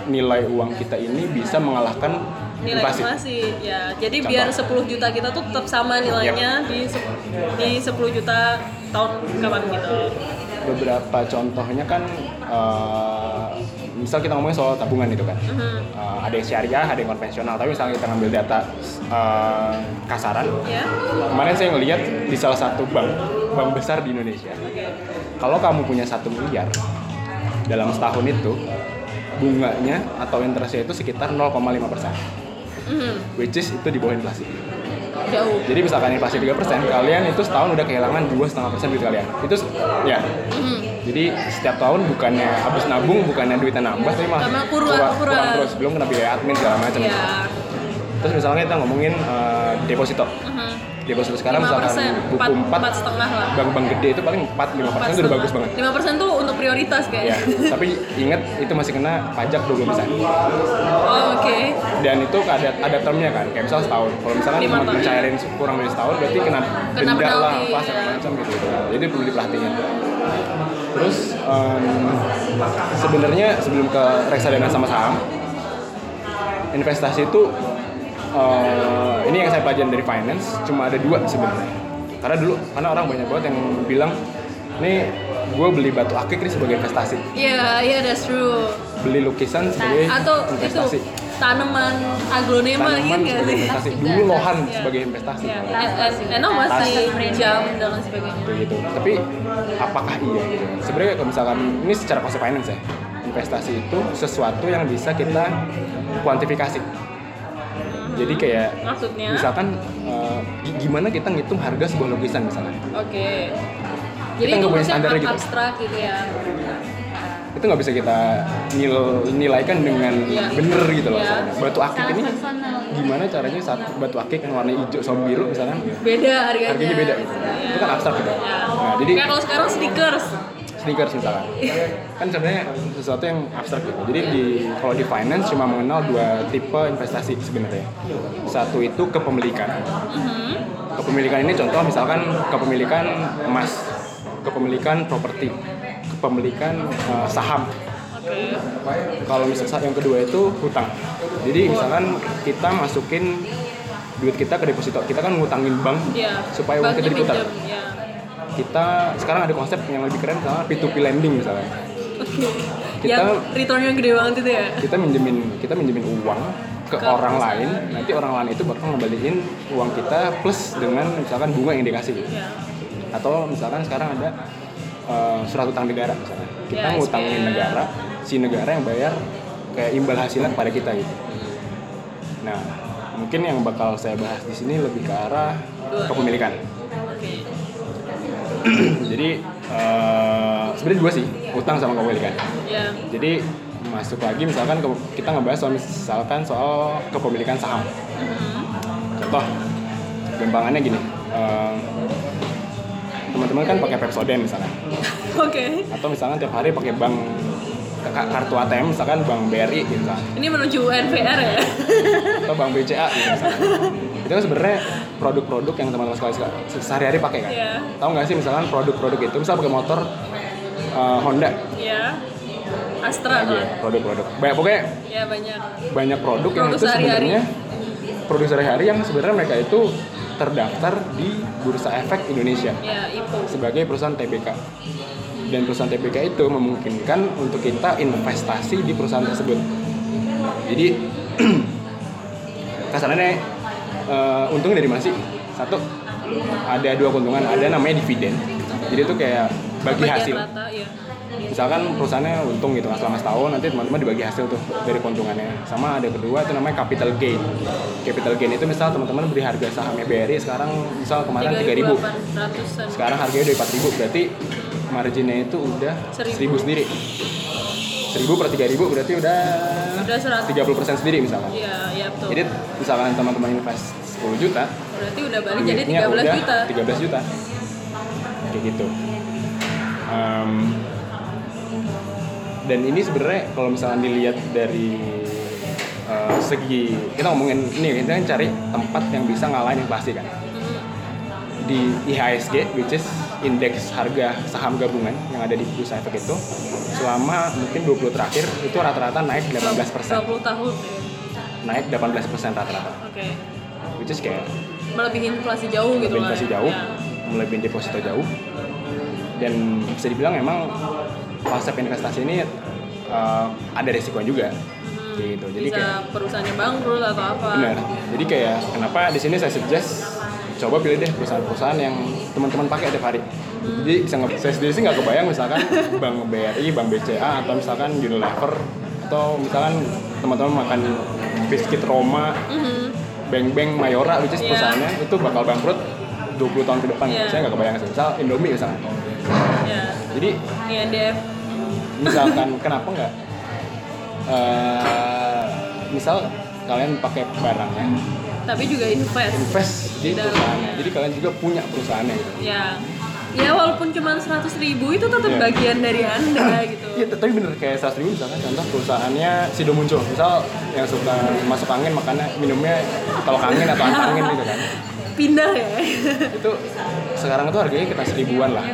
Speaker 2: nilai uang kita ini bisa mengalahkan
Speaker 1: nilai
Speaker 2: inflasi.
Speaker 1: inflasi ya jadi
Speaker 2: Contoh.
Speaker 1: biar 10 juta kita tuh tetap sama nilainya di se- di 10 juta tahun kapan gitu
Speaker 2: Beberapa contohnya kan eh, misal kita ngomongin soal tabungan itu kan.
Speaker 1: Mhm.
Speaker 2: Eh, ada yang syariah, ada yang konvensional. Tapi misalnya kita ngambil data eh, kasaran,
Speaker 1: ya
Speaker 2: kemarin saya ngelihat di salah satu bank, bank besar di Indonesia. Kalau kamu punya satu miliar dalam setahun itu, bunganya atau interestnya itu sekitar 0,5 persen,
Speaker 1: Mhm.
Speaker 2: which is itu di bawah inflasi.
Speaker 1: jauh
Speaker 2: Jadi misalkan inflasi 3 persen, kalian itu setahun udah kehilangan dua setengah persen duit kalian. Itu ya.
Speaker 1: Mhm.
Speaker 2: Jadi setiap tahun bukannya habis nambung, bukannya duitnya nambah, tapi malah
Speaker 1: kurang- kurang.
Speaker 2: terus. Belum kena biaya admin segala macam.
Speaker 1: ya
Speaker 2: Terus misalnya kita ngomongin eh, deposito.
Speaker 1: Mhm.
Speaker 2: Deposito sekarang
Speaker 1: 5
Speaker 2: misalkan
Speaker 1: persen
Speaker 2: buku
Speaker 1: empat
Speaker 2: 4,
Speaker 1: empat setengah lah
Speaker 2: bank-bank gede itu paling 4 5 persen itu udah bagus banget.
Speaker 1: 5 persen tuh prioritas
Speaker 2: Ya,
Speaker 1: kayaknya
Speaker 2: tapi ingat itu masih kena pajak 20 persen.
Speaker 1: oh, oke
Speaker 2: Dan itu ada ada termnya kan, kayak misal setahun. Kalau cuma
Speaker 1: tahun.
Speaker 2: mencairin kurang dari setahun, berarti kena,
Speaker 1: Kena
Speaker 2: denda lah, segala
Speaker 1: ya.
Speaker 2: macam gitu. Jadi perlu diperhatiin. Terus em, sebenarnya sebelum ke reksadana sama saham, investasi itu eh, ini yang saya pelajari dari finance cuma ada dua sebenarnya. Karena dulu karena orang banyak banget yang bilang nih gue beli batu akik nih sebagai investasi,
Speaker 1: iya iya that's true.
Speaker 2: Beli lukisan sebagai
Speaker 1: atau
Speaker 2: investasi.
Speaker 1: itu tanaman aglonema
Speaker 2: tanaman
Speaker 1: ingat gak
Speaker 2: sebagai
Speaker 1: sih?
Speaker 2: investasi. Dulu lohan
Speaker 1: Iya.
Speaker 2: sebagai investasi.
Speaker 1: And- and- enak masih jam dan lain sebagainya.
Speaker 2: Kayak gitu. Tapi apakah iya? Gitu sebenarnya kalau misalkan ini secara konsep finance ya. Investasi itu sesuatu yang bisa kita kuantifikasi. Jadi kayak
Speaker 1: maksudnya?
Speaker 2: misalkan gi- gimana kita ngitung harga sebuah lukisan misalnya?
Speaker 1: Oke jadi
Speaker 2: Kita
Speaker 1: itu
Speaker 2: nggak punya standarnya gitu.
Speaker 1: abstrak gitu ya?
Speaker 2: Itu nggak bisa kita nil- nilaikan dengan
Speaker 1: Iya.
Speaker 2: bener gitu loh.
Speaker 1: Iya.
Speaker 2: batu akik ini
Speaker 3: personal.
Speaker 2: gimana caranya saat batu akik yang warna hijau sama biru misalnya?
Speaker 1: Beda harganya.
Speaker 2: Harganya beda. Gitu itu kan abstrak gitu.
Speaker 1: Ya.
Speaker 2: nah jadi
Speaker 1: kayak kalau sekarang sneakers.
Speaker 2: Sneakers misalkan. Kan sebenarnya sesuatu yang abstrak gitu. Jadi di kalau di finance cuma mengenal dua tipe investasi sebenarnya. Satu itu kepemilikan.
Speaker 1: Mhm.
Speaker 2: kepemilikan ini contoh misalkan kepemilikan emas kepemilikan properti kepemilikan eh, saham kalau misalnya yang kedua itu hutang jadi misalkan kita masukin duit kita ke deposito kita kan ngutangin bank
Speaker 1: Iya.
Speaker 2: supaya uang kita diputar
Speaker 1: ya.
Speaker 2: kita sekarang ada konsep yang lebih keren misalnya P2P lending misalnya
Speaker 1: Oke.
Speaker 2: Kita-
Speaker 1: yang returnnya gede banget itu ya
Speaker 2: kita minjemin kita minjemin uang ke,
Speaker 1: Ke
Speaker 2: orang
Speaker 1: perusahaan.
Speaker 2: lain nanti orang lain itu bakal ngembaliin uang kita plus dengan misalkan bunga yang dikasih gitu.
Speaker 1: Ya
Speaker 2: atau misalkan sekarang ada eh, surat utang negara misalnya. Kita
Speaker 1: Ya,
Speaker 2: ngutangin
Speaker 1: SPN.
Speaker 2: negara si negara yang bayar kayak imbal hasilnya kepada kita gitu. Nah mungkin yang bakal saya bahas di sini lebih ke arah kepemilikan. Jadi eh, sebenarnya dua sih utang sama kepemilikan.
Speaker 1: Ya.
Speaker 2: Jadi masuk lagi misalkan ke- kita ngebahas soal misalkan soal kepemilikan saham. Contoh, gampangannya gini, eh, teman-teman kan pakai Pepsodent misalnya,
Speaker 1: oke
Speaker 2: atau misalkan tiap hari pakai bank ka- kartu ATM misalkan bank BRI gitu misalnya,
Speaker 1: ini menuju NVR ya
Speaker 2: atau bank BCA gitu misalnya. Itu kan sebenarnya produk-produk yang teman-teman sekali sehari-hari pakai kan.
Speaker 1: Iya.
Speaker 2: Tahu nggak sih misalkan produk-produk itu, misal pakai motor eh, Honda,
Speaker 1: ya Astra
Speaker 2: lagi
Speaker 1: lah
Speaker 2: produk-produk. Banyak pokoknya
Speaker 1: ya banyak
Speaker 2: banyak produk yang
Speaker 1: Produk
Speaker 2: itu
Speaker 1: sehari-hari.
Speaker 2: sebenarnya produk sehari-hari yang sebenarnya mereka itu terdaftar di Bursa Efek Indonesia
Speaker 1: Ya, IPO.
Speaker 2: sebagai perusahaan TBK. Dan perusahaan TBK itu memungkinkan untuk kita investasi di perusahaan tersebut. Jadi kasarannya eh, untung dari mana sih? Satu ada dua keuntungan, ada namanya dividen. Jadi itu kayak bagi hasil.
Speaker 1: rata, ya.
Speaker 2: Misalkan perusahaannya untung gitu selama setahun nanti teman-teman dibagi hasil tuh dari keuntungannya. Sama ada kedua itu namanya capital gain. Capital gain itu misal teman-teman beli harga sahamnya BRI sekarang misal kemarin 3000
Speaker 1: 3.800-an.
Speaker 2: sekarang harganya udah 4000 berarti marginnya itu udah
Speaker 1: Seribu.
Speaker 2: 1000 sendiri 1000 per 3000 berarti udah
Speaker 1: Udah 100.
Speaker 2: 30% sendiri misalkan
Speaker 1: Iya, iya betul.
Speaker 2: jadi misalkan teman-teman invest 10 juta
Speaker 1: Berarti udah balik jadi
Speaker 2: duitnya
Speaker 1: 13
Speaker 2: udah
Speaker 1: juta.
Speaker 2: 13 juta kayak gitu Em, dan ini sebenarnya kalau misalnya dilihat dari eh, segi kita ngomongin ini kita kan cari tempat yang bisa ngalahin inflasi kan di IHSG which is indeks harga saham gabungan yang ada di bursa efek itu selama mungkin 20 terakhir itu rata-rata naik 18
Speaker 1: 20 tahun.
Speaker 2: naik 18 rata-rata
Speaker 1: Oke.
Speaker 2: which is kayak
Speaker 1: Melebihi inflasi jauh gitu
Speaker 2: lebih
Speaker 1: lah.
Speaker 2: inflasi
Speaker 1: ya.
Speaker 2: jauh
Speaker 1: Ya.
Speaker 2: melebihi deposito jauh dan bisa dibilang emang konsep investasi ini uh, ada resiko juga gitu jadi
Speaker 1: Bisa
Speaker 2: kayak
Speaker 1: perusahaannya bangkrut atau apa.
Speaker 2: benar jadi kayak kenapa di sini saya suggest coba pilih deh perusahaan-perusahaan yang teman-teman pakai tiap hari jadi bisa nge- saya sendiri sih nggak kebayang misalkan bank BRI, bank BCA atau misalkan Unilever atau misalkan teman-teman makan biskuit Roma,
Speaker 1: Mhm.
Speaker 2: bank-bank Mayora which is
Speaker 1: Iya.
Speaker 2: perusahaannya itu bakal bangkrut 20 tahun ke depan
Speaker 1: Iya.
Speaker 2: saya nggak kebayang sih misal Indomie misalnya
Speaker 1: Ya.
Speaker 2: jadi
Speaker 1: INDF.
Speaker 2: Misalkan kenapa nggak eh, misal kalian pakai barangnya
Speaker 1: Tapi juga invest.
Speaker 2: invest di
Speaker 1: dalam.
Speaker 2: perusahaannya jadi kalian juga punya perusahaannya gitu
Speaker 1: Ya. Ya walaupun cuma 100 ribu itu tetap
Speaker 2: Iya.
Speaker 1: bagian dari anda gitu.
Speaker 2: Iya, tapi bener kayak seratus ribu misalkan contoh perusahaannya Sido muncul, misal yang suka masuk angin makannya minumnya kalau angin atau angin gitu kan.
Speaker 1: Pindah ya.
Speaker 2: Itu sekarang itu harganya kita seribuan lah.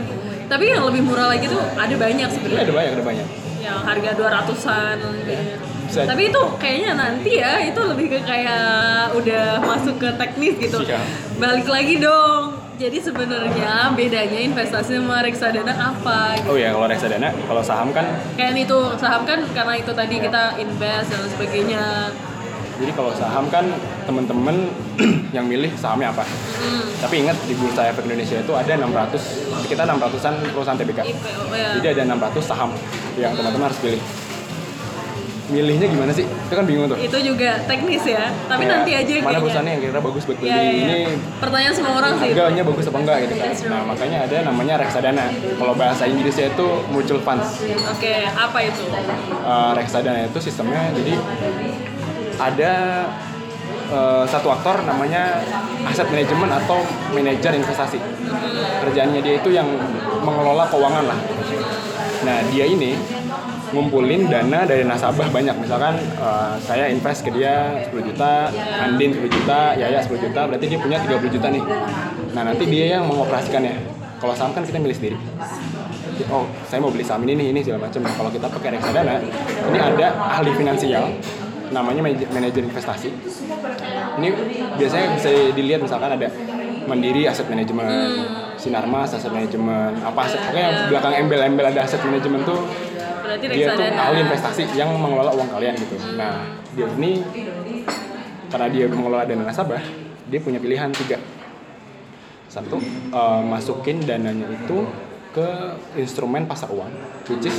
Speaker 1: Tapi yang lebih murah lagi tuh ada banyak sebenarnya.
Speaker 2: ada banyak, ada banyak.
Speaker 1: Yang harga 200-an.
Speaker 2: Bisa.
Speaker 1: Tapi itu kayaknya nanti ya itu lebih ke kayak udah masuk ke teknis gitu.
Speaker 2: Iya.
Speaker 1: Balik lagi dong. Jadi sebenarnya bedanya investasi sama reksadana apa? gitu.
Speaker 2: Oh ya, kalau reksadana, kalau saham kan,
Speaker 1: Kayak itu saham kan karena itu tadi kita invest dan sebagainya.
Speaker 2: jadi kalau saham kan temen-temen yang milih sahamnya apa.
Speaker 1: Hmm.
Speaker 2: Tapi ingat di Bursa Efek Indonesia itu ada 600, kita 600-an perusahaan TBK.
Speaker 1: IPO ya.
Speaker 2: Jadi ada 600 saham yang teman-teman harus pilih. Milihnya gimana sih? Itu kan bingung tuh.
Speaker 1: Itu juga teknis ya. Tapi
Speaker 2: Kayak
Speaker 1: nanti aja
Speaker 2: mana
Speaker 1: kayaknya.
Speaker 2: perusahaannya yang kira bagus buat beli
Speaker 1: Iya, iya.
Speaker 2: ini
Speaker 1: Pertanyaan semua orang sih.
Speaker 2: harganya bagus apa enggak gitu kan nah makanya ada namanya reksadana kalau bahasa Inggrisnya itu mutual funds
Speaker 1: Oke, apa itu?
Speaker 2: Eh, reksadana itu sistemnya jadi ada eh, satu aktor namanya aset manajemen atau manajer investasi. Kerjaannya dia itu yang mengelola keuangan lah. Nah dia ini ngumpulin dana dari nasabah banyak. Misalkan eh, saya invest ke dia 10 juta Andin 10 juta Yaya 10 juta berarti dia punya 30 juta nih. Nah nanti dia yang mengoperasikannya. Kalau saham kan kita milih sendiri. Oh saya mau beli saham ini nih ini segala macam. Nah kalau kita pakai reksadana ini ada ahli finansial namanya manajer- investasi. Ini biasanya bisa dilihat misalkan ada Mandiri aset manajemen, Sinarmas aset manajemen, apa aset pokoknya yang belakang embel-embel ada aset manajemen tuh
Speaker 1: Berarti
Speaker 2: dia tuh ahli investasi yang mengelola uang kalian gitu. Nah dia ini karena dia mengelola dana nasabah, dia punya pilihan tiga. Satu, eh, masukin dananya itu ke instrumen pasar uang, which is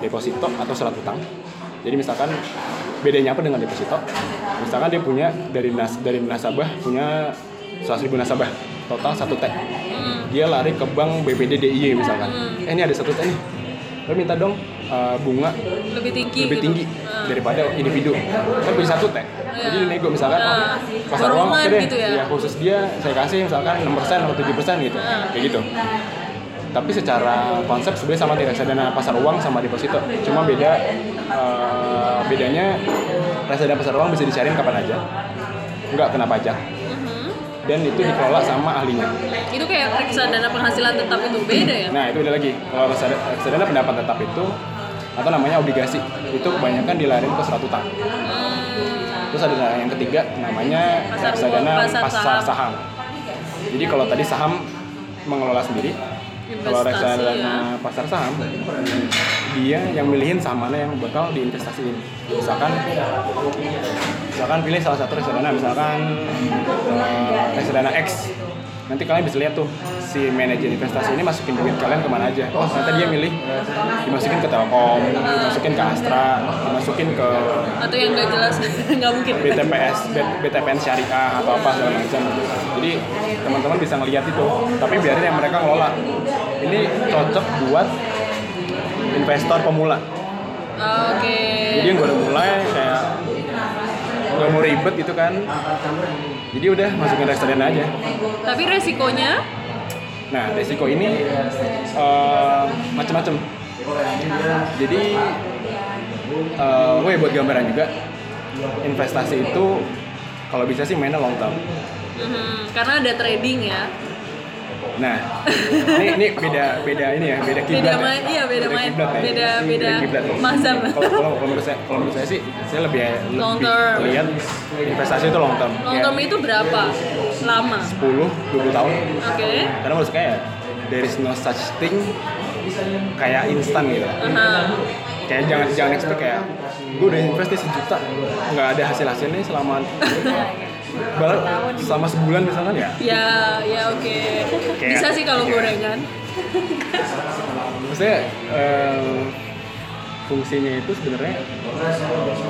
Speaker 2: deposito atau surat utang. Jadi misalkan bedanya apa dengan deposito? Misalkan dia punya dari nas dari nasabah punya 100 ribu nasabah total satu T. Dia lari ke bank BPD DIY misalkan. Eh ini ada satu T nih. Lo minta dong eh, bunga
Speaker 1: lebih tinggi
Speaker 2: lebih
Speaker 1: gitu.
Speaker 2: tinggi
Speaker 1: Ah.
Speaker 2: daripada individu. Kan punya satu teh. Jadi nego misalkan oh, pasar uang deh.
Speaker 1: gitu ya.
Speaker 2: ya khusus dia saya kasih misalkan 6% atau 7% gitu.
Speaker 1: Ah.
Speaker 2: Kayak gitu. Tapi secara konsep sebenarnya sama di reksadana pasar uang sama deposito. Cuma beda eh, bedanya reksadana pasar uang bisa dicariin kapan aja. Enggak kena pajak.
Speaker 1: Mhm.
Speaker 2: Dan itu dikelola sama ahlinya.
Speaker 1: Itu kayak reksadana penghasilan tetap itu beda ya?
Speaker 2: Nah itu ada lagi. Kalau reksadana, pendapat tetap itu atau namanya obligasi itu kebanyakan dilarin ke surat utang.
Speaker 1: Hmm.
Speaker 2: Terus ada yang ketiga namanya
Speaker 1: Pasar
Speaker 2: reksadana
Speaker 1: pasar
Speaker 2: pasar
Speaker 1: saham.
Speaker 2: saham. Jadi kalau tadi saham mengelola sendiri, kalau reksadana
Speaker 1: ya.
Speaker 2: pasar saham, dia yang milihin saham mana yang bakal diinvestasiin. Misalkan, misalkan pilih salah satu reksadana, misalkan eh, reksadana X. Nanti kalian bisa lihat tuh si manajer investasi ini masukin duit kalian ke mana aja. Oh ternyata dia milih dimasukin ke Telkom, dimasukin ke Astra, dimasukin ke
Speaker 1: atau yang nggak jelas nggak mungkin
Speaker 2: BTPS, BTPN syariah atau apa segala macam. Jadi teman-teman bisa ngeliat itu, tapi biarin yang mereka ngelola. Ini cocok buat investor pemula.
Speaker 1: oke
Speaker 2: Jadi yang baru mulai kayak nggak mau ribet gitu kan. Jadi udah masukin reksadana aja.
Speaker 1: tapi resikonya
Speaker 2: Nah resiko ini eh, macam-macam. Jadi eh gue buat gambaran juga investasi itu kalau bisa sih mainnya long term.
Speaker 1: mhm, karena ada trading ya
Speaker 2: Nah, ini ini beda beda ini ya, beda kiblat.
Speaker 1: Beda
Speaker 2: ya.
Speaker 1: main, iya, beda main.
Speaker 2: kiblat ya.
Speaker 1: Beda-
Speaker 2: Ini
Speaker 1: beda
Speaker 2: kiblat.
Speaker 1: mazhab.
Speaker 2: Kalau kalau menurut saya kalau menurut saya sih saya lebih
Speaker 1: Long
Speaker 2: lebih
Speaker 1: term.
Speaker 2: lihat investasi itu long term.
Speaker 1: long term itu berapa lama
Speaker 2: 10 20 tahun.
Speaker 1: oke
Speaker 2: Karena menurut saya ya, there is no such thing kayak instan gitu.
Speaker 1: Aha.
Speaker 2: Kayak jangan jangan expect kayak gue udah investasi sejuta nggak ada hasil hasilnya selama Baru selama sebulan misalkan ya?
Speaker 1: Ya ya oke.
Speaker 2: Kayak-
Speaker 1: bisa sih kalau gorengan.
Speaker 2: Maksudnya eh, fungsinya itu sebenarnya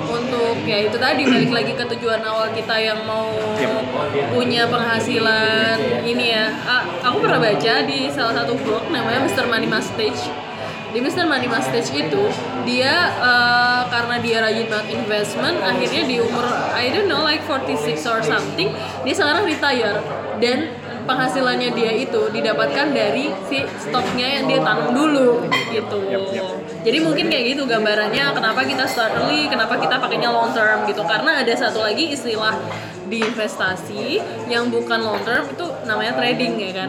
Speaker 1: untuk ya itu tadi balik lagi ke tujuan awal kita yang mau
Speaker 2: Yep.
Speaker 1: punya penghasilan ini ya. A- aku pernah baca di salah satu blog namanya Mr. Money Mustache di Mr. Money Mustache itu dia eh, karena dia rajin banget investment akhirnya di umur I don't know like 46 or something dia sekarang retire dan penghasilannya dia itu didapatkan dari si stoknya yang dia tanam dulu gitu
Speaker 2: Yep, yep.
Speaker 1: jadi mungkin kayak gitu gambarannya kenapa kita start early, kenapa kita pakainya long term gitu. Karena ada satu lagi istilah di investasi yang bukan long term itu namanya trading ya kan.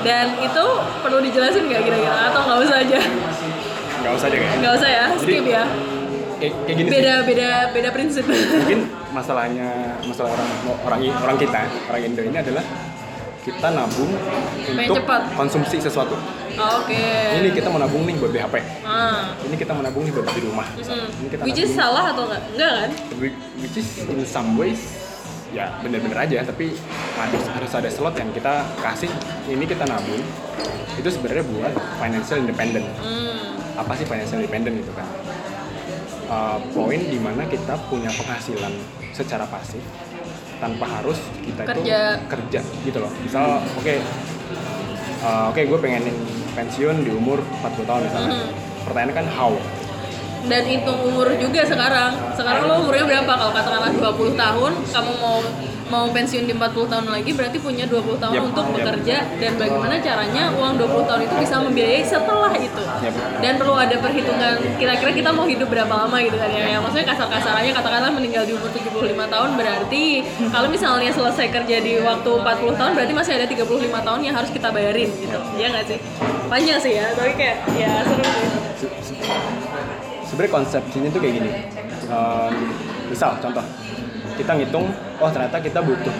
Speaker 1: Dan itu perlu dijelasin nggak kira-kira atau nggak usah aja?
Speaker 2: nggak usah deh kayaknya
Speaker 1: Nggak usah ya, skip ya.
Speaker 2: kayak, kayak gini sih
Speaker 1: Beda beda beda prinsip.
Speaker 2: mungkin masalahnya masalah orang orang orang kita orang Indo ini adalah kita nabung untuk
Speaker 1: cepat.
Speaker 2: konsumsi sesuatu
Speaker 1: Oke.
Speaker 2: ini kita mau nabung nih buat beli HP
Speaker 1: Ah.
Speaker 2: ini kita mau nabung nih buat beli rumah
Speaker 1: Mm.
Speaker 2: ini kita
Speaker 1: Which is salah atau enggak? Enggak kan?
Speaker 2: which is in some ways ya bener-bener aja tapi harus harus ada slot yang kita kasih ini kita nabung itu sebenarnya buat financial independent
Speaker 1: Hmm.
Speaker 2: apa sih financial independent itu kan Uh, poin di mana kita punya penghasilan secara pasif tanpa harus kita
Speaker 1: Kerja.
Speaker 2: itu kerja gitu loh misal oke uh, oke gue pengen pensiun di umur 40 tahun misalnya.
Speaker 1: Mhm.
Speaker 2: pertanyaannya kan how?
Speaker 1: Dan hitung umur juga sekarang. Sekarang lo umurnya berapa? Kalau katakanlah 20 tahun kamu mau mau pensiun di 40 tahun lagi berarti punya 20 tahun
Speaker 2: Yap,
Speaker 1: untuk bekerja dan bagaimana caranya uang 20 tahun itu bisa membiayai setelah itu.
Speaker 2: Yap.
Speaker 1: dan perlu ada perhitungan kira-kira kita mau hidup berapa lama gitu kan ya, ya maksudnya kasar-kasarannya katakanlah meninggal di umur 75 tahun berarti kalau misalnya selesai kerja di waktu 40 tahun berarti masih ada 35 tahun yang harus kita bayarin gitu. Ya nggak sih? Panjang sih ya tapi kayak ya seru sih.
Speaker 2: Se- se- sebenarnya konsepsinya tuh kayak gini. Um, misal contoh kita ngitung oh ternyata kita butuh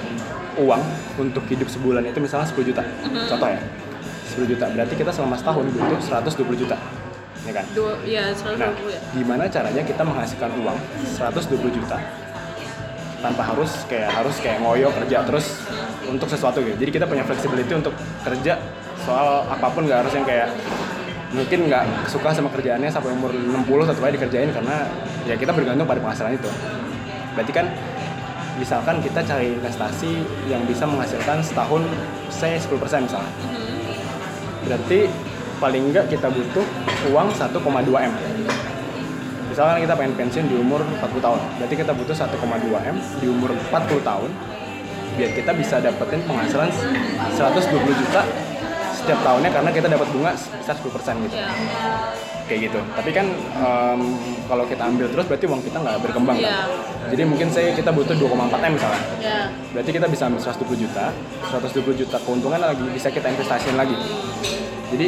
Speaker 2: uang untuk hidup sebulan itu misalnya 10 juta. Contoh ya 10 juta. Berarti kita selama setahun butuh 120 juta ya kan?
Speaker 1: Dua ya 120
Speaker 2: nah
Speaker 1: ya
Speaker 2: gimana caranya kita menghasilkan uang 120 juta tanpa harus kayak harus kayak ngoyo kerja terus untuk sesuatu gitu? Jadi kita punya flexibility untuk kerja soal apa pun nggak harus yang kayak mungkin nggak suka sama kerjaannya sampai umur 60 tetap aja dikerjain karena ya kita bergantung pada penghasilan itu. Berarti kan misalkan kita cari investasi yang bisa menghasilkan setahun saya 10% misalnya berarti paling enggak kita butuh uang 1,2 M. Misalkan kita pengen pensiun di umur 40 tahun. Berarti kita butuh 1,2 M di umur 40 tahun biar kita bisa dapetin penghasilan 120 juta setiap tahunnya karena kita dapat bunga sebesar 10% gitu.
Speaker 1: Ya
Speaker 2: kayak gitu. Tapi kan em, kalau kita ambil terus berarti uang kita nggak berkembang
Speaker 1: Iya.
Speaker 2: kan jadi mungkin saya kita butuh 2,4 M misalnya.
Speaker 1: Ya
Speaker 2: berarti kita bisa ambil 120 juta. 120 juta keuntungan lagi bisa kita investasiin lagi. Jadi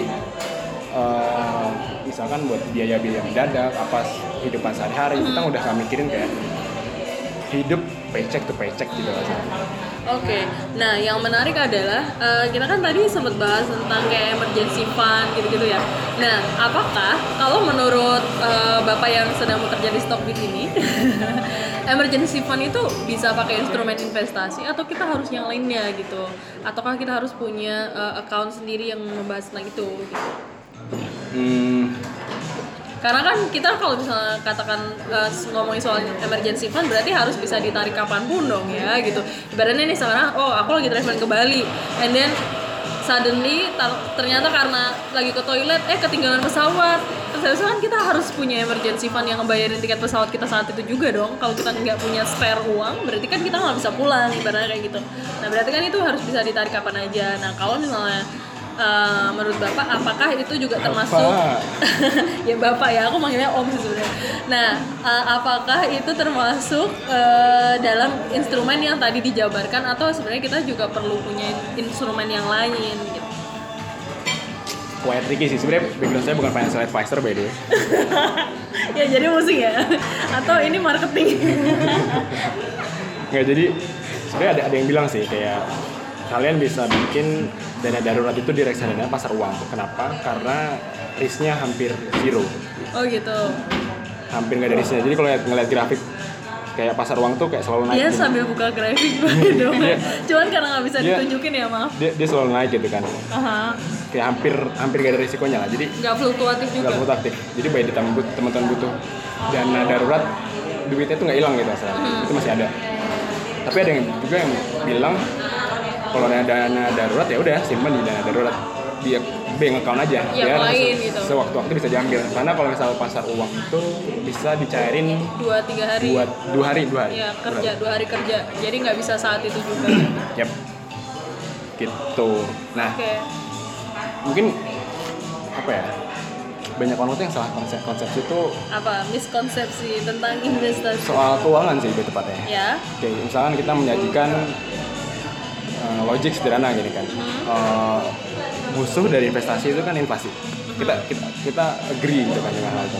Speaker 2: eh, misalkan buat biaya-biaya mendadak apa kehidupan sehari-hari kita udah gak mikirin kayak hidup paycheck to paycheck gitu rasanya
Speaker 1: Oke, nah yang menarik adalah eh, kita kan tadi sempat bahas tentang kayak emergency fund gitu-gitu ya. Nah, apakah kalau menurut eh, bapak yang sedang bekerja di Stockbit ini, emergency fund itu bisa pakai instrumen investasi atau kita harus yang lainnya gitu? Ataukah kita harus punya eh, account sendiri yang membahas tentang itu? Gitu?
Speaker 2: Hmm,
Speaker 1: Karena kan kita kalau misalnya katakan eh, ngomongin soal emergency fund berarti harus bisa ditarik kapan pun dong ya gitu. Ibaratnya nih sekarang, oh aku lagi traveling ke Bali, and then suddenly ta- ternyata karena lagi ke toilet, eh ketinggalan pesawat. Terus kan kita harus punya emergency fund yang ngebayarin tiket pesawat kita saat itu juga dong. Kalau kita nggak punya spare uang, berarti kan kita nggak bisa pulang, ibaratnya kayak gitu. Nah berarti kan itu harus bisa ditarik kapan aja. Nah kalau misalnya eh, menurut bapak, apakah itu juga termasuk
Speaker 2: Bapak.
Speaker 1: ya bapak ya aku manggilnya om sebenarnya nah uh, apakah itu termasuk uh, dalam instrumen yang tadi dijabarkan atau sebenarnya kita juga perlu punya instrumen yang lain gitu
Speaker 2: quite tricky sih. Sebenarnya background saya bukan financial advisor by the way.
Speaker 1: ya jadi musik ya atau ini marketing
Speaker 2: Nggak, jadi sebenarnya ada, ada yang bilang sih kayak kalian bisa bikin dana darurat itu di reksadana pasar uang. Kenapa? Karena risknya hampir zero.
Speaker 1: oh gitu
Speaker 2: Hampir nggak ada risknya. Jadi kalau ngeliat grafik kayak pasar uang tuh kayak selalu naik.
Speaker 1: dia
Speaker 2: gitu.
Speaker 1: sambil buka grafik dong
Speaker 2: Iya.
Speaker 1: cuman karena nggak bisa
Speaker 2: Iya.
Speaker 1: ditunjukin ya maaf
Speaker 2: Dia, dia selalu naik gitu kan.
Speaker 1: Aha.
Speaker 2: Kayak hampir hampir gak ada risikonya lah. Jadi
Speaker 1: nggak fluktuatif juga
Speaker 2: nggak fluktuatif. Jadi but- teman-teman butuh dana darurat, duitnya tuh nggak hilang gitu asalnya.
Speaker 1: Hmm.
Speaker 2: Itu masih ada. Tapi ada yang juga yang bilang kalau ada dana darurat ya udah simpan di dana darurat di bank account aja.
Speaker 1: Iya,
Speaker 2: Biar
Speaker 1: lain
Speaker 2: se-
Speaker 1: gitu.
Speaker 2: Sewaktu-waktu bisa diambil. Karena kalau misal pasar uang itu bisa dicairin
Speaker 1: dua tiga hari
Speaker 2: dua dua hari dua hari.
Speaker 1: ya kerja dua hari kerja jadi nggak bisa saat itu juga
Speaker 2: Yap. Gitu. Nah,
Speaker 1: oke
Speaker 2: mungkin apa ya? Banyak orang tuh yang salah konsep konsep itu
Speaker 1: apa miskonsepsi tentang investasi
Speaker 2: soal keuangan sih lebih tepatnya.
Speaker 1: ya
Speaker 2: Oke, misalkan kita menyajikan uh, logik sederhana gini kan. Uh, musuh dari investasi itu kan inflasi. Kita kita kita agree gitu kan dengan hal itu.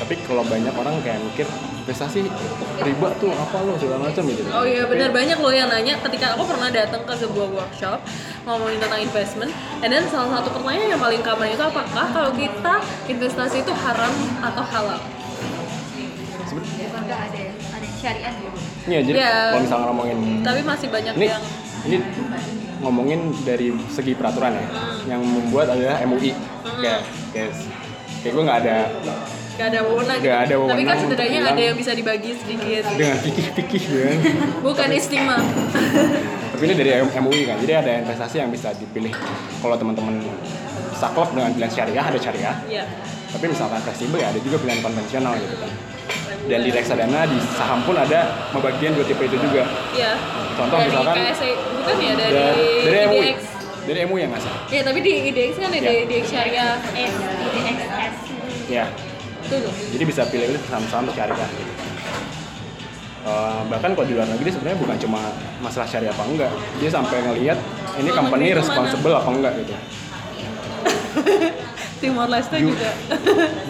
Speaker 2: Tapi kalau banyak orang kayak mikir investasi riba tuh apa lo segala macam gitu.
Speaker 1: Oh iya benar banyak loh yang nanya ketika aku pernah datang ke sebuah workshop ngomongin tentang investment and then salah satu pertanyaan yang paling common itu apakah kalau kita investasi itu haram atau halal?
Speaker 3: Bukankah ada ada syariat gitu?
Speaker 2: Iya, jadi
Speaker 1: Iya.
Speaker 2: kalau misalnya ngomongin
Speaker 1: Tapi masih banyak
Speaker 2: ini
Speaker 1: yang
Speaker 2: ini ngomongin dari segi peraturan ya. Yang membuat adalah MUI. Kayak kayak kayak gue nggak ada
Speaker 1: gak ada wewenang gitu.
Speaker 2: Nggak ada
Speaker 1: Tapi kan setidaknya ada yang bisa dibagi sedikit.
Speaker 2: dengan gitu kan.
Speaker 1: Bukan istimewa.
Speaker 2: Tapi ini dari MUI kan, jadi ada investasi yang bisa dipilih. Kalau teman-teman saklek dengan pilihan syariah, ada syariah.
Speaker 1: Iya.
Speaker 2: Tapi misalkan fleksibel ya ada juga pilihan konvensional gitu kan. Dan di reksadana, di saham pun ada pembagian dua tipe itu juga.
Speaker 1: Iya.
Speaker 2: Contoh
Speaker 1: dari
Speaker 2: misalkan
Speaker 1: bukan ya dari,
Speaker 2: dari, dari MUI.
Speaker 1: IDX.
Speaker 2: Dari MUI yang ngasih.
Speaker 1: Ya tapi di IDX kan ada
Speaker 2: Iya.
Speaker 1: IDX syariah.
Speaker 3: S, IDXS.
Speaker 2: Ya,
Speaker 1: Itu tuh.
Speaker 2: jadi bisa pilih-pilih saham-saham syariah. Gitu. Eh, bahkan kalau di luar negeri sebenarnya bukan cuma masalah syariah apa enggak, dia sampai ngelihat ini company responsible apa enggak gitu.
Speaker 1: Timor Leste juga.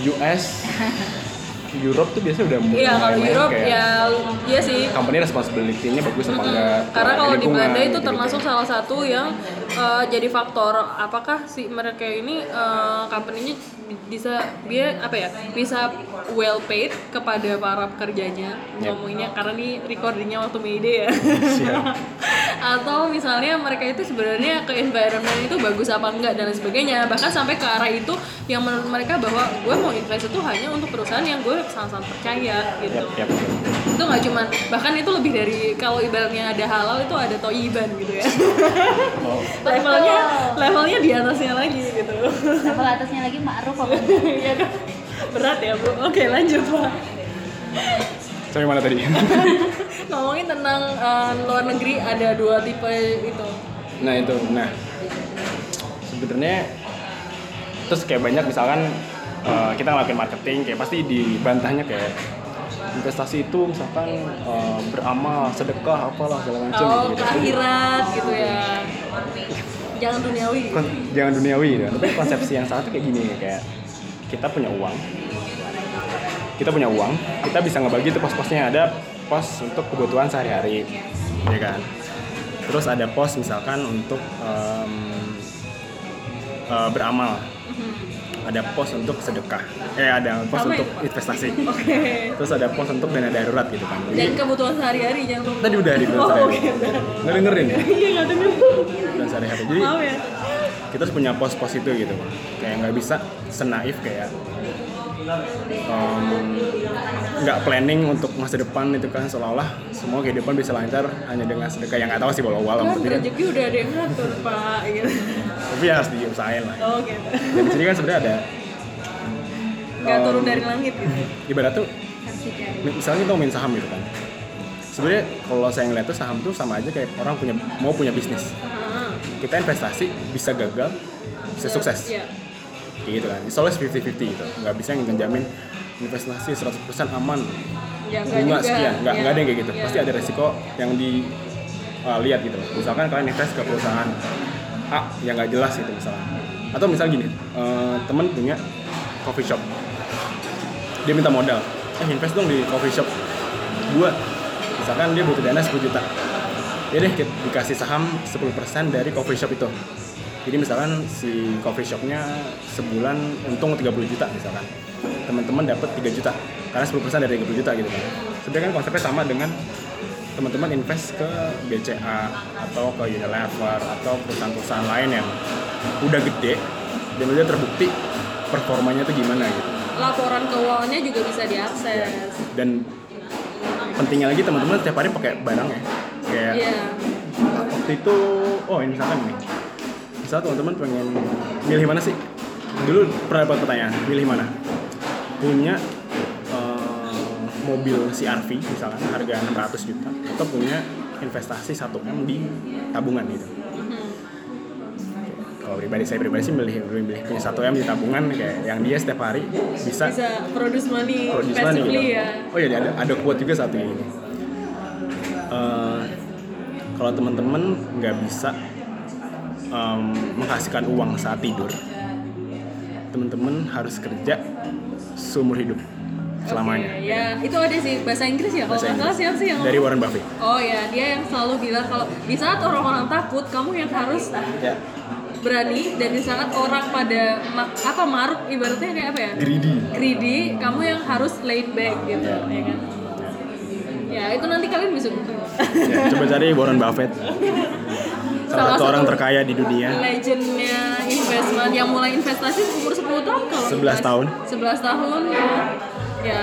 Speaker 2: US, Europe tuh biasanya udah mulai
Speaker 1: Iya kalau Europe
Speaker 2: kayak
Speaker 1: ya iya sih.
Speaker 2: company responsibility-nya bagus apa enggak.
Speaker 1: Karena kalau di Belanda itu termasuk salah satu yang eh, jadi faktor apakah si mereka ini eh, company-nya bisa dia apa ya bisa well paid kepada para pekerjanya
Speaker 2: Yep.
Speaker 1: ngomonginnya karena ini recordingnya waktu Mayday ya atau misalnya mereka itu sebenarnya ke environment itu bagus apa enggak dan lain sebagainya bahkan sampai ke arah itu yang menurut mereka bahwa gue mau invest itu hanya untuk perusahaan yang gue sangat-sangat percaya gitu
Speaker 2: Yap, yap.
Speaker 1: itu nggak cuman bahkan itu lebih dari kalau ibaratnya ada halal itu ada toiban gitu ya
Speaker 2: Oh,
Speaker 1: levelnya levelnya di atasnya lagi gitu
Speaker 3: Level atasnya lagi ma'ruf apa?
Speaker 1: Iya kan? berat ya bu oke lanjut pak
Speaker 2: sampai mana tadi?
Speaker 1: ngomongin tentang eh, luar negeri ada dua tipe itu
Speaker 2: nah itu, nah sebenarnya terus kayak banyak misalkan eh, kita ngelakuin marketing kayak pasti dibantahnya kayak investasi itu misalkan eh, beramal sedekah apalah segala macam
Speaker 1: oh
Speaker 2: gitu.
Speaker 1: ke akhirat gitu ya. Jangan duniawi.
Speaker 2: Kon- jangan duniawi gitu. tapi konsepsi yang salah tuh kayak gini kayak kita punya uang. Kita punya uang kita bisa ngebagi tuh pos-posnya. Ada pos untuk kebutuhan sehari-hari ya kan? Terus ada pos misalkan untuk em, eh, beramal ada pos untuk sedekah eh ada pos
Speaker 1: Sama ya?
Speaker 2: untuk investasi
Speaker 1: Oke.
Speaker 2: terus ada pos untuk dana darurat gitu kan
Speaker 1: Dan
Speaker 2: jadi
Speaker 1: kebutuhan sehari-hari jangan lupa.
Speaker 2: tadi udah di
Speaker 1: Oh, oke. udah.
Speaker 2: nggak dengerin ya
Speaker 1: Iya nggak denger.
Speaker 2: dan sehari-hari jadi
Speaker 1: Maaf ya.
Speaker 2: kita harus punya pos-pos itu gitu kayak nggak bisa senaif kayak nggak planning untuk masa depan itu kan seolah-olah semua kehidupan bisa lancar hanya dengan sedekah yang nggak tahu sih walau walau
Speaker 1: Kan
Speaker 2: tapi kan
Speaker 1: rezeki udah ada yang ngatur pak. Gitu.
Speaker 2: tapi ya harus diusahain lah
Speaker 1: Oh gitu.
Speaker 2: dan di sini kan sebenarnya ada
Speaker 1: Nggak
Speaker 2: em,
Speaker 1: turun dari langit gitu.
Speaker 2: ibarat tuh misalnya kita ngomongin saham gitu kan sebenarnya kalau saya ngeliat tuh saham tuh sama aja kayak orang punya mau punya bisnis kita investasi bisa gagal bisa sukses
Speaker 1: Iya.
Speaker 2: Kayak gitu kan. It's always 50-50 gitu. Nggak bisa ngejamin investasi 100% aman.
Speaker 1: Ya,
Speaker 2: bunga
Speaker 1: juga.
Speaker 2: sekian. Nggak nggak ada yang kayak gitu.
Speaker 1: Iya.
Speaker 2: pasti ada resiko yang di uh, lihat gitu. Misalkan kalian invest ke perusahaan A yang nggak jelas gitu misalnya. Atau misal gini uh, temen punya coffee shop. Dia minta modal. Eh invest dong di coffee shop. Gua misalkan dia butuh dana 10 juta. Ya deh dikasih saham 10% dari coffee shop itu jadi misalkan si coffee shopnya sebulan untung 30 juta misalkan. Teman-teman dapat 3 juta. Karena 10% dari 30 juta gitu kan. Sebenarnya kan konsepnya sama dengan teman-teman invest ke BCA atau ke Unilever atau perusahaan-perusahaan lain yang udah gede dan udah terbukti performanya tuh gimana gitu.
Speaker 1: Laporan keuangannya juga bisa diakses.
Speaker 2: dan pentingnya lagi teman-teman setiap hari pakai barang ya kayak
Speaker 1: Iya.
Speaker 2: waktu itu oh ini misalkan nih misalnya teman-teman pengen milih mana sih dulu pernah dapat pertanyaan milih mana punya eh, mobil CRV misalkan harga 600 juta atau punya investasi 1 m di tabungan gitu kalau pribadi saya pribadi sih milih milih punya 1 m di tabungan kayak yang dia setiap hari bisa
Speaker 1: Bisa produce money
Speaker 2: produce money gitu.
Speaker 1: ya.
Speaker 2: Oh iya ada ada quote juga satu ini. Eh, kalau teman-teman nggak bisa em, menghasilkan uang saat tidur, teman-teman harus kerja seumur hidup selamanya.
Speaker 1: Oke, ya, itu ada sih bahasa Inggris ya. Kalau
Speaker 2: Bahasa
Speaker 1: nggak salah siapa sih yang
Speaker 2: Dari? Warren Buffett.
Speaker 1: Oh ya, dia yang selalu bilang kalau di saat orang-orang takut, kamu yang harus
Speaker 2: Ya.
Speaker 1: berani dan di saat orang pada ma- apa maruk ibaratnya kayak apa ya?
Speaker 2: Greedy.
Speaker 1: Greedy, kamu yang harus laid back gitu, ya kan? Ya, itu nanti kalian bisa buka.
Speaker 2: Ya, coba cari Warren Buffett. Salah satu orang terkaya di dunia.
Speaker 1: legendnya investment yang mulai investasi umur 10 tahun kalau
Speaker 2: 11
Speaker 1: invest-
Speaker 2: tahun.
Speaker 1: 11 tahun ya ya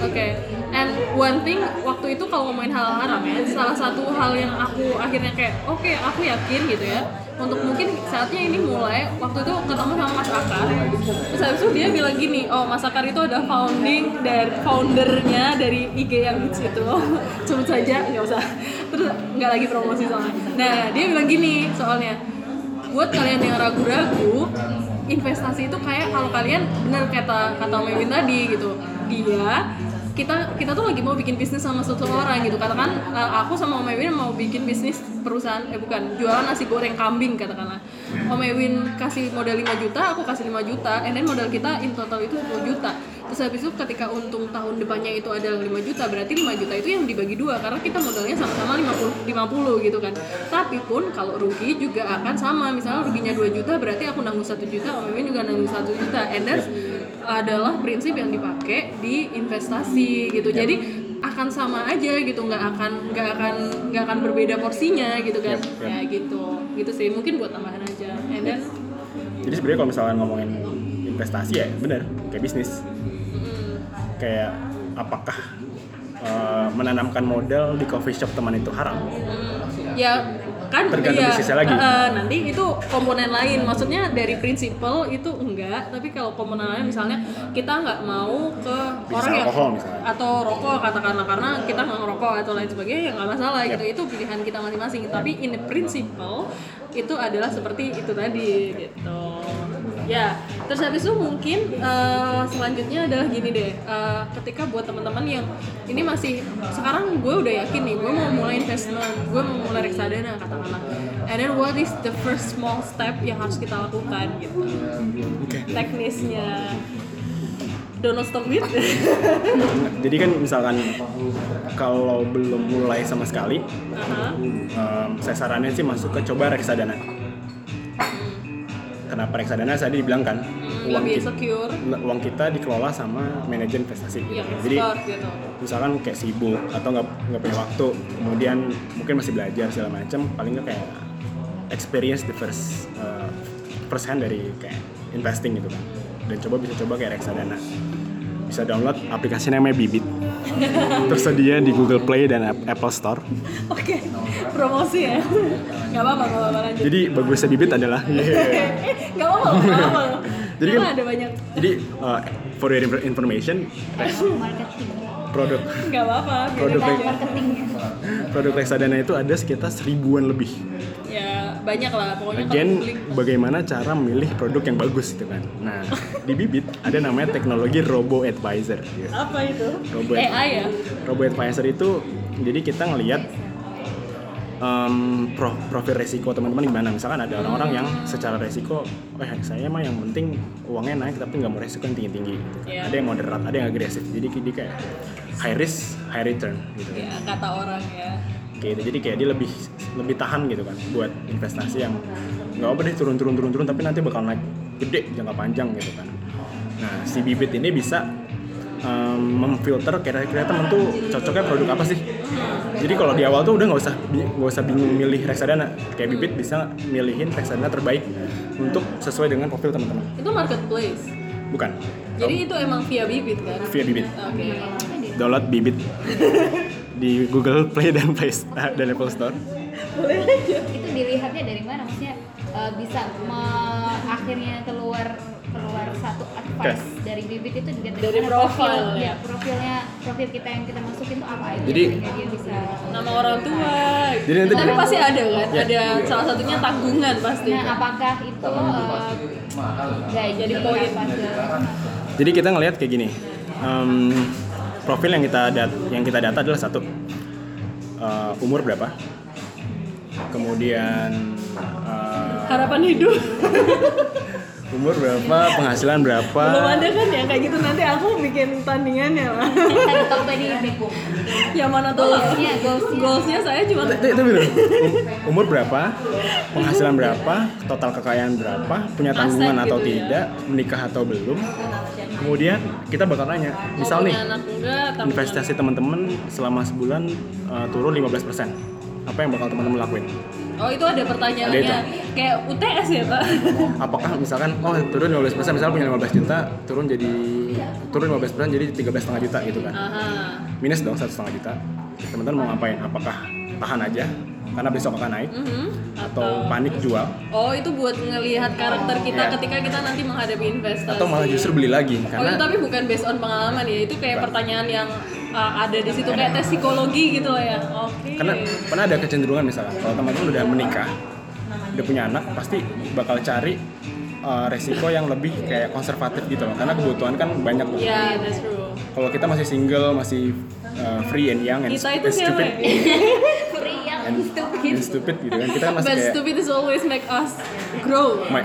Speaker 1: oke. And one thing waktu itu kalau ngomongin hal haram ya salah satu hal yang aku akhirnya kayak oke aku yakin gitu ya untuk mungkin saatnya ini mulai waktu itu ketemu sama Mas Akar. Terus habis itu dia bilang gini oh Mas Akar itu adalah founding dari foundernya dari IG yang itu sebut saja nggak usah. Terus nggak lagi promosi soalnya. Nah dia bilang gini soalnya buat kalian yang ragu-ragu investasi itu kayak kalau kalian bener kata kata Om Ewin tadi gitu. Dia kita kita tuh lagi mau bikin bisnis sama seseorang gitu. Katakan eh, aku sama Om Ewin mau bikin bisnis perusahaan eh bukan jualan nasi goreng kambing katakanlah. Om Ewin kasih modal 5 juta aku kasih 5 juta and then modal kita in total itu 10 juta terus habis itu ketika untung tahun depannya itu adalah 5 juta berarti 5 juta itu yang dibagi dua karena kita modalnya sama-sama 50 50 gitu kan. Tapi pun kalau rugi juga akan sama misalnya ruginya 2 juta berarti aku nanggung 1 juta Om Ewin juga nanggung 1 juta. And that's adalah prinsip yang dipakai di investasi gitu. Jadi akan sama aja gitu nggak akan nggak akan nggak akan berbeda porsinya gitu kan.
Speaker 2: Yep, yep.
Speaker 1: ya gitu. Gitu sih mungkin buat tambahan aja. And then
Speaker 2: Jadi sebenarnya kalau misalnya ngomongin investasi ya bener kayak bisnis. Kayak apakah eh, menanamkan modal di coffee shop teman itu haram?
Speaker 1: ya kan
Speaker 2: Tergantung
Speaker 1: ya,
Speaker 2: bisnisnya lagi.
Speaker 1: eh, nanti itu komponen lain maksudnya dari prinsipal itu enggak tapi kalau komponen lain misalnya kita nggak mau ke
Speaker 2: Bisnis
Speaker 1: orang yang
Speaker 2: misalnya.
Speaker 1: atau rokok katakanlah karena kita nggak ngerokok atau lain sebagainya ya nggak masalah
Speaker 2: Yep.
Speaker 1: gitu itu pilihan kita masing-masing tapi in the principle itu adalah seperti itu tadi gitu ya terus habis itu mungkin eh, selanjutnya adalah gini deh eh, ketika buat teman-teman yang ini masih sekarang gue udah yakin nih gue mau mulai investment gue mau mulai reksadana katakanlah and then what is the first small step yang harus kita lakukan gitu
Speaker 2: Oke.
Speaker 1: teknisnya Donald Stock Bit.
Speaker 2: Jadi kan misalkan kalau belum mulai sama sekali,
Speaker 1: Aha.
Speaker 2: em, saya saranin sih masuk ke coba reksadana. Kenapa reksadana? Saya dibilang kan
Speaker 1: Hmm,
Speaker 2: uang kita,
Speaker 1: secure.
Speaker 2: uang kita dikelola sama manajer investasi.
Speaker 1: Yang
Speaker 2: Jadi
Speaker 1: expert gitu.
Speaker 2: misalkan kayak sibuk atau nggak nggak punya waktu, kemudian mungkin masih belajar segala macam, paling nggak kayak experience the first uh, first hand dari kayak investing gitu kan. Dan coba bisa coba kayak reksadana. Bisa download aplikasi namanya Bibit. Tersedia di Google Play dan App- Apple Store.
Speaker 1: Oke, promosi ya. Gak apa-apa, gak apa-apa lanjut.
Speaker 2: Jadi bagusnya Bibit adalah
Speaker 1: Eh, gak apa-apa, gak apa-apa.
Speaker 2: Jadi kan-
Speaker 1: ada banyak.
Speaker 2: jadi uh, for your infor- information
Speaker 3: marketing
Speaker 2: produk
Speaker 1: Gak apa-apa,
Speaker 2: Produk
Speaker 3: marketing
Speaker 2: produk reksadana itu ada sekitar seribuan lebih.
Speaker 1: Ya, banyak lah. Pokoknya kalau
Speaker 2: Again,
Speaker 1: publik.
Speaker 2: bagaimana cara memilih produk yang bagus gitu kan. Nah, di Bibit ada namanya teknologi Robo Advisor. gitu.
Speaker 1: Apa itu?
Speaker 2: Robo
Speaker 1: AI ya?
Speaker 2: Robo Advisor itu jadi kita ngelihat em, pro- profil resiko teman-teman gimana. Misalkan ada orang-orang yang secara resiko, eh saya mah yang penting uangnya naik tapi nggak mau resiko yang tinggi-tinggi. Gitu kan.
Speaker 1: Iya.
Speaker 2: Ada yang moderat, ada yang agresif. Jadi dia kayak high risk, high return gitu.
Speaker 1: Ya, kata orang ya.
Speaker 2: Gitu. Jadi kayak dia lebih lebih tahan gitu kan buat investasi yang nggak apa deh turun turun turun turun tapi nanti bakal naik gede jangka panjang gitu kan. Nah si bibit ini bisa em, memfilter kira-kira temen tuh cocoknya produk apa sih. Jadi kalau di awal tuh udah nggak usah nggak usah bingung milih reksadana. Kayak bibit bisa milihin reksadana terbaik untuk sesuai dengan profil teman-teman.
Speaker 1: Itu marketplace.
Speaker 2: Bukan
Speaker 1: Jadi itu emang via bibit kan?
Speaker 2: via bibit.
Speaker 1: Oke.
Speaker 2: Download bibit di Google Play dan Play dan Apple Store.
Speaker 1: Boleh aja.
Speaker 3: itu dilihatnya dari mana maksudnya eh, bisa me- akhirnya keluar keluar satu advice dari bibit itu dilihat
Speaker 1: Dari
Speaker 3: mana
Speaker 1: profil,
Speaker 3: profil,
Speaker 1: ya.
Speaker 3: ya profilnya profil kita yang kita masukin tuh apa aja
Speaker 2: Jadi-
Speaker 3: dia bisa
Speaker 1: Nama orang tua.
Speaker 2: Jadi nanti
Speaker 1: Tapi pasti ada kan?
Speaker 2: Ya.
Speaker 1: Ada salah satunya tanggungan pasti.
Speaker 3: nah apakah itu eh, gaji
Speaker 1: Jadi poin.
Speaker 2: Jadi kita ngelihat kayak gini, em, profil yang kita dat yang kita data adalah satu eh, umur berapa, kemudian eh,
Speaker 1: Harapan hidup.
Speaker 2: umur berapa, penghasilan berapa,
Speaker 1: Belum ada kan ya kayak gitu nanti aku bikin tandingannya lah.
Speaker 3: tahu tadi.
Speaker 1: Yang mana tuh?
Speaker 3: Goalsnya, goalsnya.
Speaker 1: Saya cuma
Speaker 2: itu, itu. Um- umur berapa, penghasilan berapa, total kekayaan berapa, punya tanggungan
Speaker 1: Aset
Speaker 2: atau
Speaker 1: gitu ya.
Speaker 2: tidak, menikah atau belum. Kemudian kita bakal nanya, misal nih investasi teman-teman selama sebulan eh, turun 15%. Apa yang bakal teman-teman lakuin?
Speaker 1: Oh itu ada pertanyaannya.
Speaker 2: Ada
Speaker 1: kayak UTS ya pak?
Speaker 2: apakah misalkan oh turun 15% misalnya punya 15 juta turun jadi turun 15% jadi 13,5 juta gitu kan?
Speaker 1: Aha.
Speaker 2: minus dong 1,5 juta. Teman-teman mau ngapain? Apakah tahan aja karena besok akan naik
Speaker 1: Mhm.
Speaker 2: atau panik jual
Speaker 1: Oh itu buat ngelihat karakter kita
Speaker 2: Iya.
Speaker 1: ketika kita nanti menghadapi investasi.
Speaker 2: atau malah justru beli lagi
Speaker 1: Oh itu
Speaker 2: karena
Speaker 1: tapi bukan based on pengalaman ya, itu kayak pertanyaan yang uh, ada di situ kayak tes psikologi gitu loh ya. Oke.
Speaker 2: karena pernah ada kecenderungan misalnya kalau teman-teman udah menikah udah punya anak pasti bakal cari uh, resiko yang lebih kayak konservatif gitu loh karena kebutuhan kan banyak tuh.
Speaker 1: Ya, that's true.
Speaker 2: kalau kita masih single masih uh, free and young and,
Speaker 1: Kita itu
Speaker 2: and stupid and,
Speaker 3: stupid
Speaker 2: and stupid gitu kan kita kan masih
Speaker 1: But
Speaker 2: kayak
Speaker 1: stupid is always make us grow.
Speaker 2: my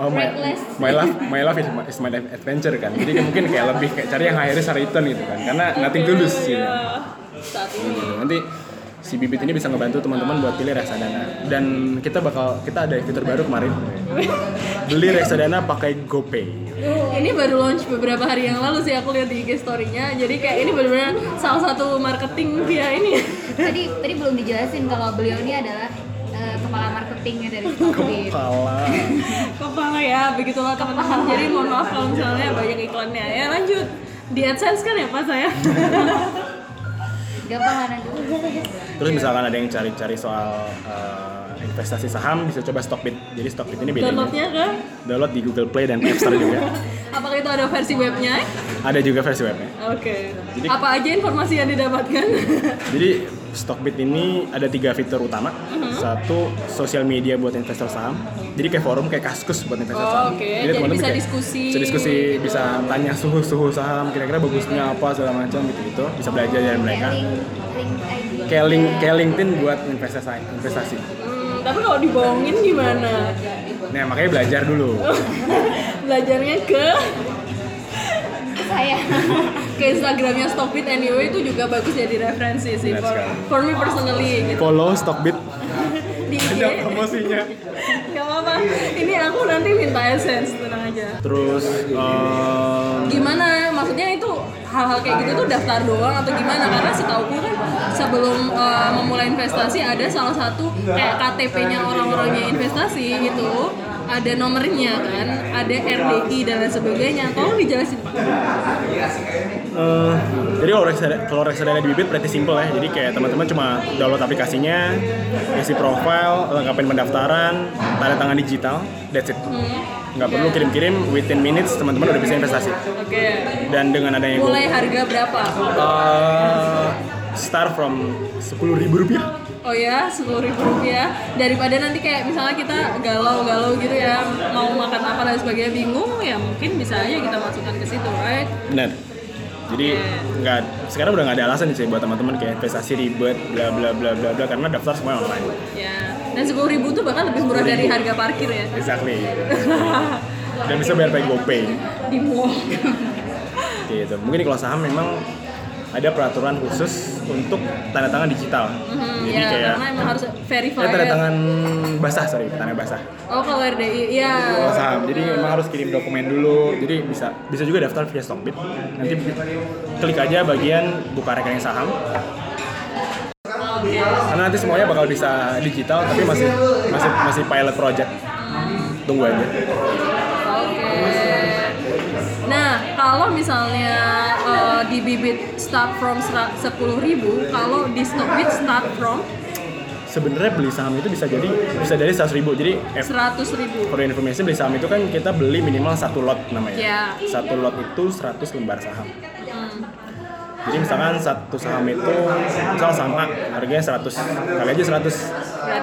Speaker 2: oh my
Speaker 3: Reckless.
Speaker 2: my life my life is my, is my adventure kan jadi mungkin kayak lebih kayak cari yang high risk high return gitu kan karena nothing to lose gitu.
Speaker 1: Saat ini.
Speaker 2: Gitu. nanti si bibit ini bisa ngebantu teman-teman buat pilih reksadana dan kita bakal kita ada fitur baru kemarin beli reksadana pakai GoPay
Speaker 1: Ini baru launch beberapa hari yang lalu sih aku lihat di IG story-nya. Jadi kayak ini benar-benar salah satu marketing via ini.
Speaker 3: tadi tadi belum dijelasin kalau beliau ini adalah eh, kepala marketingnya dari Stockbit
Speaker 2: kepala
Speaker 1: Kepala ya, begitulah teman-teman. Jadi mohon maaf kalau misalnya banyak iklannya. Ya lanjut. Di AdSense kan ya Pak saya?
Speaker 3: gampang mana
Speaker 2: terus misalkan ada yang cari-cari soal uh, investasi saham bisa coba Stockbit jadi Stockbit ini bedanya
Speaker 1: Downloadnya kan?
Speaker 2: download di Google Play dan App Store juga
Speaker 1: Apakah itu ada versi webnya?
Speaker 2: ada juga versi webnya
Speaker 1: Oke.
Speaker 2: Jadi-
Speaker 1: Apa aja informasi yang didapatkan?
Speaker 2: Jadi Stockbit ini ada tiga fitur utama.
Speaker 1: Mm-hmm.
Speaker 2: Satu sosial media buat investor saham. Jadi kayak forum kayak kaskus buat investor
Speaker 1: Oh,
Speaker 2: saham.
Speaker 1: oke. Jadi
Speaker 2: teman-teman
Speaker 1: bisa
Speaker 2: kayak
Speaker 1: diskusi.
Speaker 2: Bisa diskusi, bisa tanya suhu-suhu saham, kira-kira bagusnya apa segala macam gitu-gitu. Bisa belajar dari mereka.
Speaker 3: Kayak link
Speaker 2: kayak LinkedIn buat investasi investasi.
Speaker 1: Hmm, tapi kalau dibohongin gimana?
Speaker 2: Nah, makanya belajar dulu.
Speaker 1: Belajarnya ke
Speaker 3: saya.
Speaker 1: ke Instagramnya Stockbit anyway itu juga bagus jadi referensi sih
Speaker 2: Benar
Speaker 1: for,
Speaker 2: sekali.
Speaker 1: for me personally gitu
Speaker 2: Follow Stockbit.
Speaker 1: di IG.
Speaker 2: Ada promosinya.
Speaker 1: Gak apa-apa. Ini aku nanti minta essence tenang aja.
Speaker 2: Terus em,
Speaker 1: Gimana? Maksudnya itu hal-hal kayak gitu tuh daftar doang atau gimana? Karena setauku kan sebelum uh, memulai investasi ada salah satu kayak KTP-nya orang-orangnya investasi gitu ada nomornya kan, ada RDI dan lain sebagainya. Tolong dijelasin Pak.
Speaker 2: Eh, jadi kalau reksadana, kalau reksadana di bibit pretty simple ya. Jadi kayak teman-teman cuma download aplikasinya, isi profile, lengkapin pendaftaran, tanda tangan digital, that's it. Nggak perlu kirim-kirim, within minutes teman-teman udah bisa investasi.
Speaker 1: Oke.
Speaker 2: Dan dengan adanya
Speaker 1: Mulai harga berapa?
Speaker 2: eh, start from sepuluh ribu rupiah.
Speaker 1: Oh ya, sepuluh ribu rupiah. Daripada nanti kayak misalnya kita galau-galau gitu ya, mau makan apa dan sebagainya bingung, ya mungkin bisa aja kita masukkan ke situ, right?
Speaker 2: Benar. Jadi nggak sekarang udah nggak ada alasan sih buat teman-teman kayak investasi ribet bla bla bla bla bla karena daftar semua online.
Speaker 1: Ya. Dan sepuluh ribu tuh bahkan lebih murah dari harga parkir ya.
Speaker 2: Exactly. Dan bisa bayar pakai GoPay.
Speaker 1: Di mall.
Speaker 2: gitu. Mungkin kalau saham memang ada peraturan khusus untuk tanda tangan digital. Jadi
Speaker 1: ya,
Speaker 2: kayak
Speaker 1: karena emang harus verify.
Speaker 2: eh, tanda tangan basah sorry, tanda basah.
Speaker 1: Oh kalau RDI, ya.
Speaker 2: Kalau saham, jadi emang harus kirim dokumen dulu. Jadi bisa bisa juga daftar via Stockbit. Nanti klik aja bagian buka rekening saham. Karena nanti semuanya bakal bisa digital, tapi masih masih masih pilot project. Tunggu aja.
Speaker 1: Oke. Nah, kalau misalnya eh, di bibit start from sepuluh ribu, kalau di Stockbit start from
Speaker 2: Sebenarnya beli saham itu bisa jadi bisa dari 100 ribu. Jadi eh,
Speaker 1: seratus ribu.
Speaker 2: for information beli saham itu kan kita beli minimal satu lot namanya.
Speaker 1: Ya.
Speaker 2: Satu lot itu 100 lembar saham.
Speaker 1: Hmm.
Speaker 2: Jadi misalkan satu saham itu misal saham A harganya 100 kali aja 100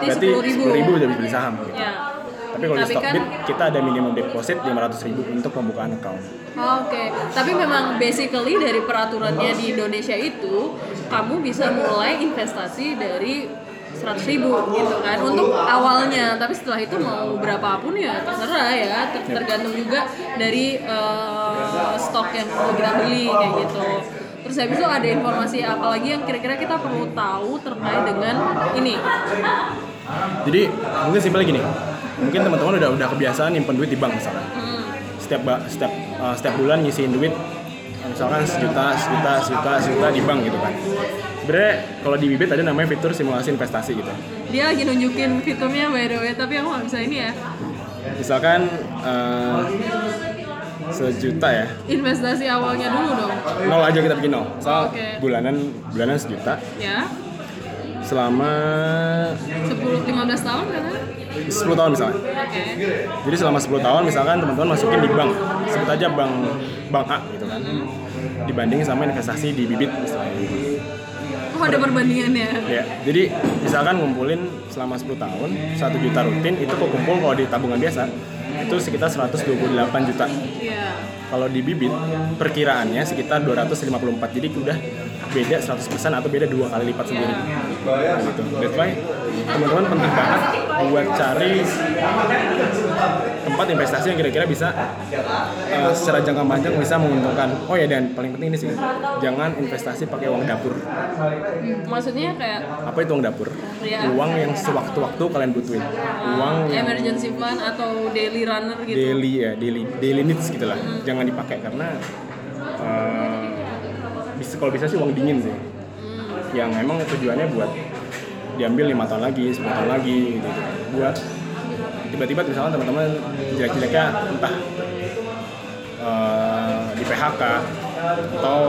Speaker 1: Berarti 10.000.
Speaker 2: 10.000 udah bisa beli saham. gitu.
Speaker 1: Ya.
Speaker 2: Tapi kalau di Stockbit
Speaker 1: kan-
Speaker 2: kita ada minimum deposit 500 ribu untuk pembukaan account.
Speaker 1: Oke, tapi memang basically dari peraturannya di Indonesia itu kamu bisa mulai investasi dari 100 ribu gitu kan untuk awalnya. Tapi setelah itu mau berapapun ya terserah ya. Ter- tergantung juga dari eh, stok yang mau kita beli kayak gitu. Terus habis itu ada informasi apa lagi yang kira-kira kita perlu tahu terkait dengan ini?
Speaker 2: Jadi mungkin simpelnya gini. Mungkin teman-teman udah udah kebiasaan nyimpen duit di bank misalkan.
Speaker 1: Hmm,
Speaker 2: Setiap setiap uh, setiap bulan ngisiin duit misalkan sejuta, sejuta, sejuta, sejuta di bank gitu kan. Sebenarnya kalau di Bibit ada namanya fitur simulasi investasi gitu.
Speaker 1: dia lagi nunjukin fiturnya by the way tapi aku nggak bisa ini ya
Speaker 2: Misalkan uh, sejuta ya,
Speaker 1: investasi awalnya dulu dong
Speaker 2: nol aja kita bikin nol. Misal
Speaker 1: Oke.
Speaker 2: bulanan bulanan sejuta
Speaker 1: ya
Speaker 2: selama
Speaker 1: 10 15 tahun kan
Speaker 2: 10 tahun misalnya.
Speaker 1: Oke.
Speaker 2: Jadi selama 10 tahun misalkan teman-teman masukin di bank, sebut aja bank bank A gitu kan. Dibandingin sama investasi di bibit misalnya.
Speaker 1: Oh ada perbandingannya.
Speaker 2: Ya, jadi misalkan ngumpulin selama 10 tahun, 1 juta rutin itu kok kumpul kalau di tabungan biasa itu sekitar 128 juta.
Speaker 1: Iya.
Speaker 2: Kalau di bibit perkiraannya sekitar 254. Jadi udah beda 100% atau beda dua kali lipat sendiri. Gitu. That's why teman-teman penting banget buat cari tempat investasi yang kira-kira bisa eh, secara jangka panjang bisa menguntungkan. Oh ya dan paling penting ini sih, jangan investasi pakai uang dapur.
Speaker 1: Maksudnya kayak
Speaker 2: Apa itu uang dapur?
Speaker 1: Iya.
Speaker 2: Uang yang sewaktu-waktu kalian butuhin. Uang yang
Speaker 1: emergency fund atau daily runner gitu.
Speaker 2: daily ya, daily daily needs gitu lah. Jangan dipakai karena bisa kalau bisa sih uang dingin sih. Yang memang tujuannya buat diambil lima tahun lagi, 10 tahun lagi gitu. Buat tiba-tiba misalnya teman-teman jelek-jeleknya entah eh, di PHK atau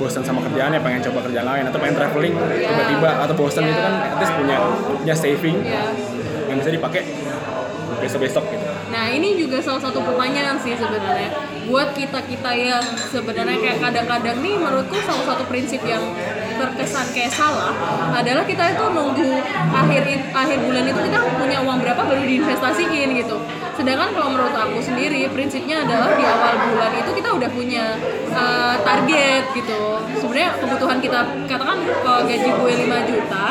Speaker 2: bosan sama kerjaannya pengen coba kerjaan lain atau pengen traveling tiba-tiba atau bosan itu kan at least punya punya saving
Speaker 1: Iya.
Speaker 2: yang bisa dipakai besok-besok gitu.
Speaker 1: Nah ini juga salah satu pertanyaan sih sebenarnya buat kita kita yang sebenarnya kayak kadang-kadang nih menurutku salah satu prinsip yang terkesan kayak salah adalah kita itu nunggu akhir akhir bulan itu kita punya uang berapa baru diinvestasiin gitu. Sedangkan kalau menurut aku sendiri prinsipnya adalah di awal bulan itu kita udah punya uh, target gitu. Sebenarnya kebutuhan kita katakan uh, gaji gue 5 juta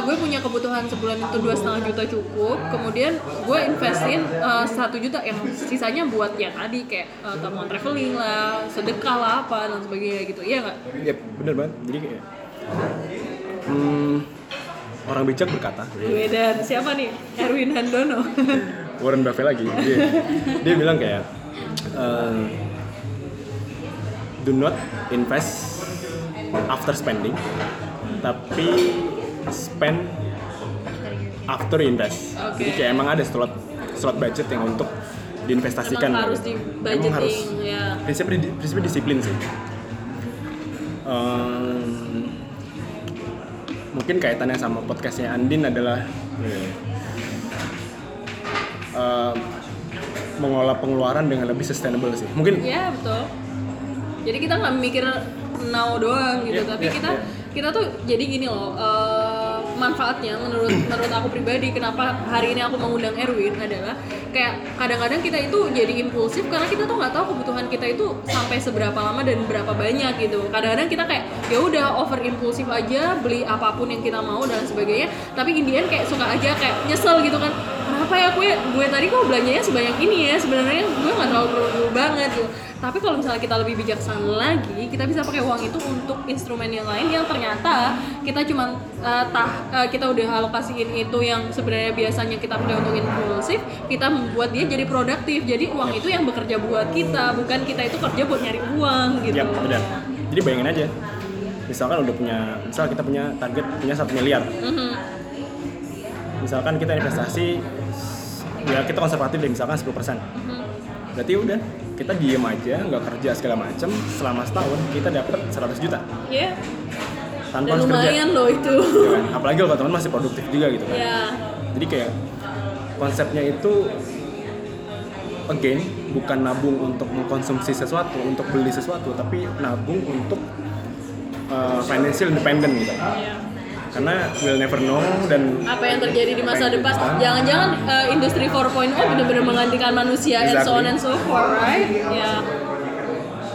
Speaker 1: gue punya kebutuhan sebulan itu dua setengah juta cukup. Kemudian gue investin eh, satu juta yang sisanya buat ya tadi kayak uh, teman traveling lah sedekah lah apa dan sebagainya gitu. Iya nggak?
Speaker 2: Ya bener banget. Jadi kayak hmm, orang bijak berkata.
Speaker 1: Gue dan siapa nih? Erwin Handono.
Speaker 2: Warren Buffett lagi. Dia, dia bilang kayak eh, do not invest after spending tapi spend after invest
Speaker 1: Oke.
Speaker 2: jadi kayak emang ada slot slot budget yang untuk diinvestasikan
Speaker 1: emang harus di
Speaker 2: Emang harus
Speaker 1: budgeting ya
Speaker 2: prinsipnya di- prinsipnya disiplin sih Em, mungkin kaitannya sama podcastnya Andin adalah em, mengolah pengeluaran dengan lebih sustainable sih mungkin
Speaker 1: Iya betul. Jadi kita nggak mikir now doang gitu,
Speaker 2: Iya,
Speaker 1: tapi
Speaker 2: iya,
Speaker 1: kita
Speaker 2: iya.
Speaker 1: kita tuh jadi gini loh. eh, manfaatnya menurut menurut aku pribadi kenapa hari ini aku mengundang Erwin adalah kayak kadang-kadang kita itu jadi impulsif karena kita tuh nggak tahu kebutuhan kita itu sampai seberapa lama dan berapa banyak gitu. Kadang-kadang kita kayak ya udah over impulsif aja beli apa pun yang kita mau dan sebagainya. Tapi Indian kayak suka aja kayak nyesel gitu kan. Kenapa ya? Gue gue tadi kok belanjanya sebanyak ini ya. Sebenarnya gue nggak terlalu perlu banget gitu. Tapi kalau misalnya kita lebih bijaksana lagi kita bisa pakai uang itu untuk instrumen yang lain yang ternyata kita cuma uh, tah uh, kita udah alokasiin itu yang sebenarnya biasanya kita pakai untuk impulsif kita membuat dia jadi produktif. Jadi uang itu yang bekerja buat kita bukan kita itu kerja buat nyari uang gitu.
Speaker 2: Ya benar. Jadi bayangin aja misalkan udah punya misal kita punya target punya satu miliar.
Speaker 1: Mhm.
Speaker 2: misalkan kita investasi ya kita konservatif deh misalkan 10%
Speaker 1: Mhm.
Speaker 2: berarti udah kita diem aja nggak kerja segala macem selama setahun kita dapat 100 juta.
Speaker 1: Ya
Speaker 2: tanpa
Speaker 1: dan
Speaker 2: harus kerja.
Speaker 1: lumayan loh itu.
Speaker 2: Ya kan? apalagi kalau teman masih produktif juga gitu kan.
Speaker 1: Ya
Speaker 2: jadi kayak konsepnya itu again bukan nabung untuk mengkonsumsi sesuatu untuk beli sesuatu tapi nabung untuk uh, financial independent gitu.
Speaker 1: Ya.
Speaker 2: Karena we'll never know dan
Speaker 1: apa yang terjadi di masa depan? jangan-jangan uh, industri 4.0 benar-benar menggantikan manusia and so on and so forth right? Ya.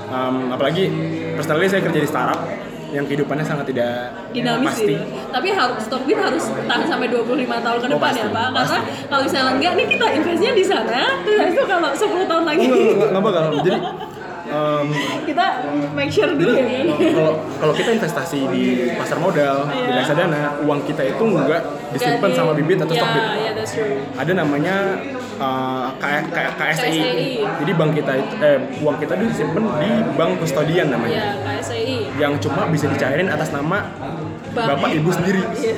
Speaker 2: Um, apalagi personally saya kerja di startup yang kehidupannya sangat tidak
Speaker 1: dinamis
Speaker 2: pasti.
Speaker 1: gitu. Tapi harus stock bid harus tahan sampai 25 tahun ke
Speaker 2: Oh,
Speaker 1: depan
Speaker 2: pasti,
Speaker 1: ya, Pak. Karena
Speaker 2: pasti.
Speaker 1: kalau misalnya enggak nih kita investnya di sana, itu kalau 10 tahun lagi.
Speaker 2: Oh, nggak, nggak, nggak bakal jadi um,
Speaker 1: kita make sure dulu ya.
Speaker 2: kalau kalau kita investasi di pasar modal di
Speaker 1: Iya.
Speaker 2: reksadana uang kita itu nggak disimpan sama bibit atau
Speaker 1: ya,
Speaker 2: stock bid
Speaker 1: Ya, that's true.
Speaker 2: ada namanya uh, K- K- KSI.
Speaker 1: KSI.
Speaker 2: Jadi bank kita itu eh uang kita itu disimpan di bank kustodian
Speaker 1: Ya,
Speaker 2: namanya.
Speaker 1: KSI.
Speaker 2: Yang cuma bisa dicairin atas nama bapak ibu sendiri.
Speaker 1: Iya.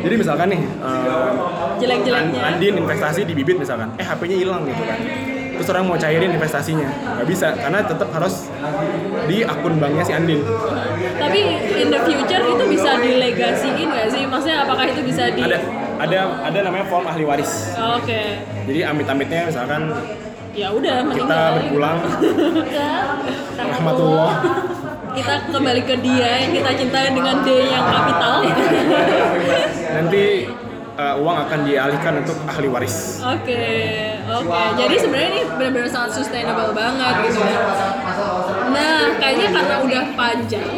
Speaker 2: Jadi misalkan nih uh,
Speaker 1: Jelek-jeleknya.
Speaker 2: An- Andin investasi di bibit misalkan, eh HP-nya hilang gitu kan. Terus orang mau cairin investasinya, nggak bisa karena tetap harus di akun banknya si Andin.
Speaker 1: Tapi in the future itu bisa dilegasiin nggak sih? Maksudnya apakah itu bisa di
Speaker 2: Ada ada ada namanya form ahli waris.
Speaker 1: Oke.
Speaker 2: Jadi amit-amitnya misalkan
Speaker 1: Ya udah
Speaker 2: kita berpulang rahmatullah
Speaker 1: Kita kembali ke dia yang kita cintai dengan D yang kapital.
Speaker 2: nanti uh, uang akan dialihkan untuk ahli waris.
Speaker 1: Oke, oke. Jadi sebenarnya ini benar-benar sangat sustainable banget gitu ya. Nah, kayaknya karena udah panjang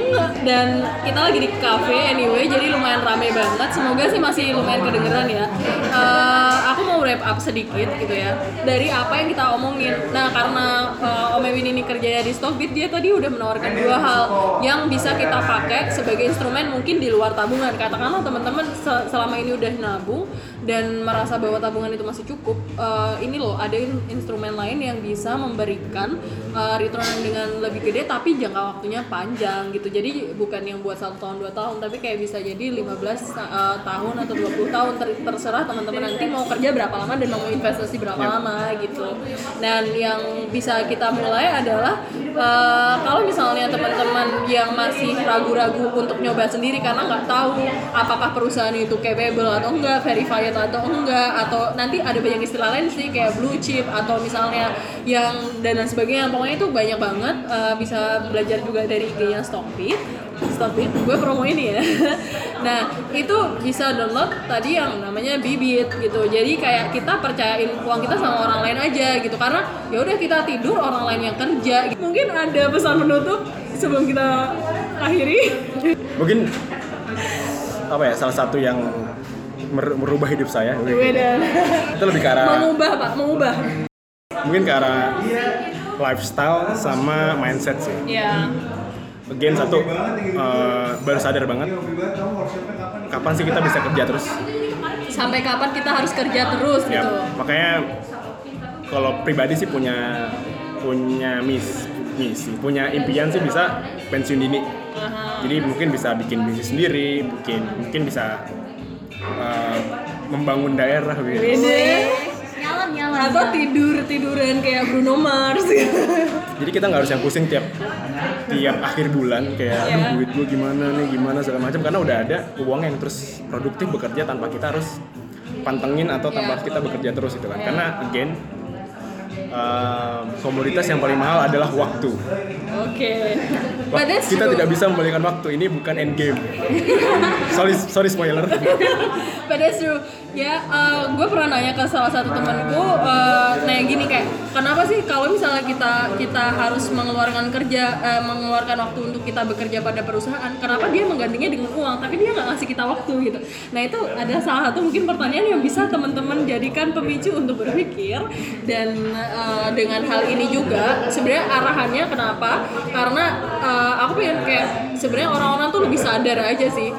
Speaker 1: dan kita lagi di cafe anyway, jadi lumayan rame banget. Semoga sih masih lumayan kedengeran ya. Eh, aku mau wrap up sedikit gitu ya dari apa yang kita omongin. Nah, karena eh, Om Ewin ini kerjanya di Stockbit, dia tadi udah menawarkan dua hal yang bisa kita pakai sebagai instrumen mungkin di luar tabungan. Katakanlah teman-teman se- selama ini udah nabung dan merasa bahwa tabungan itu masih cukup, eh, ini loh ada in- instrumen lain yang bisa memberikan eh, return dengan lebih gede tapi jangka waktunya panjang gitu. Jadi bukan yang buat satu tahun dua tahun tapi kayak bisa jadi 15 eh, tahun atau 20 tahun Ter- terserah teman-teman nanti mau kerja berapa lama dan mau investasi berapa lama gitu. Dan yang bisa kita mulai adalah eh, kalau misalnya teman-teman yang masih ragu-ragu untuk nyoba sendiri karena nggak tahu apakah perusahaan itu capable atau enggak, atau enggak, atau nanti ada banyak istilah lain sih kayak blue chip atau misalnya yang dan lain sebagainya. Pokoknya itu banyak banget eh, bisa belajar juga dari IG-nya Stockbit. Stockbit, gue promo ini ya. nah itu bisa download tadi yang namanya Bibit gitu. Jadi kayak kita percayain uang kita sama orang lain aja gitu karena ya udah kita tidur orang lain yang kerja. Mungkin ada pesan penutup sebelum kita akhiri.
Speaker 2: Mungkin apa ya salah satu yang merubah hidup saya.
Speaker 1: Beda.
Speaker 2: Itu lebih ke arah
Speaker 1: Mengubah pak, mengubah.
Speaker 2: mungkin ke arah lifestyle sama mindset sih.
Speaker 1: Ya.
Speaker 2: Again satu eh, baru sadar banget kapan sih kita bisa kerja terus.
Speaker 1: Sampai kapan kita harus kerja terus
Speaker 2: Ya,
Speaker 1: gitu.
Speaker 2: makanya kalau pribadi sih punya punya miss misi, punya impian sih bisa pensiun dini.
Speaker 1: Aha.
Speaker 2: Jadi mungkin bisa bikin bisnis sendiri, mungkin mungkin bisa eh, membangun daerah gitu.
Speaker 1: Beda.
Speaker 3: Nyalam nyalam.
Speaker 1: Atau tidur tiduran kayak Bruno Mars gitu.
Speaker 2: Jadi kita nggak harus yang pusing tiap tiap akhir bulan kayak
Speaker 1: Iya.
Speaker 2: aduh duit gue gimana nih gimana segala macam karena udah ada uang yang terus produktif bekerja tanpa kita harus pantengin atau tanpa
Speaker 1: Iya.
Speaker 2: kita bekerja terus gitu kan.
Speaker 1: Iya.
Speaker 2: Karena again eh, komoditas yang paling mahal adalah waktu.
Speaker 1: Oke. That's
Speaker 2: kita
Speaker 1: true.
Speaker 2: tidak bisa membelikan waktu ini bukan end game. sorry sorry spoiler.
Speaker 1: But that's true. Ya, gue pernah nanya ke salah satu temanku, uh, nanya gini kayak, kenapa sih kalau misalnya kita kita harus mengeluarkan kerja, eh, mengeluarkan waktu untuk kita bekerja pada perusahaan, kenapa dia menggantinya dengan uang, tapi dia nggak ngasih kita waktu gitu. Nah itu ada salah satu mungkin pertanyaan yang bisa teman-teman jadikan pemicu untuk berpikir dan uh, dengan hal ini juga sebenarnya arahannya kenapa? Karena uh, aku pengen kayak sebenarnya orang-orang tuh lebih sadar aja sih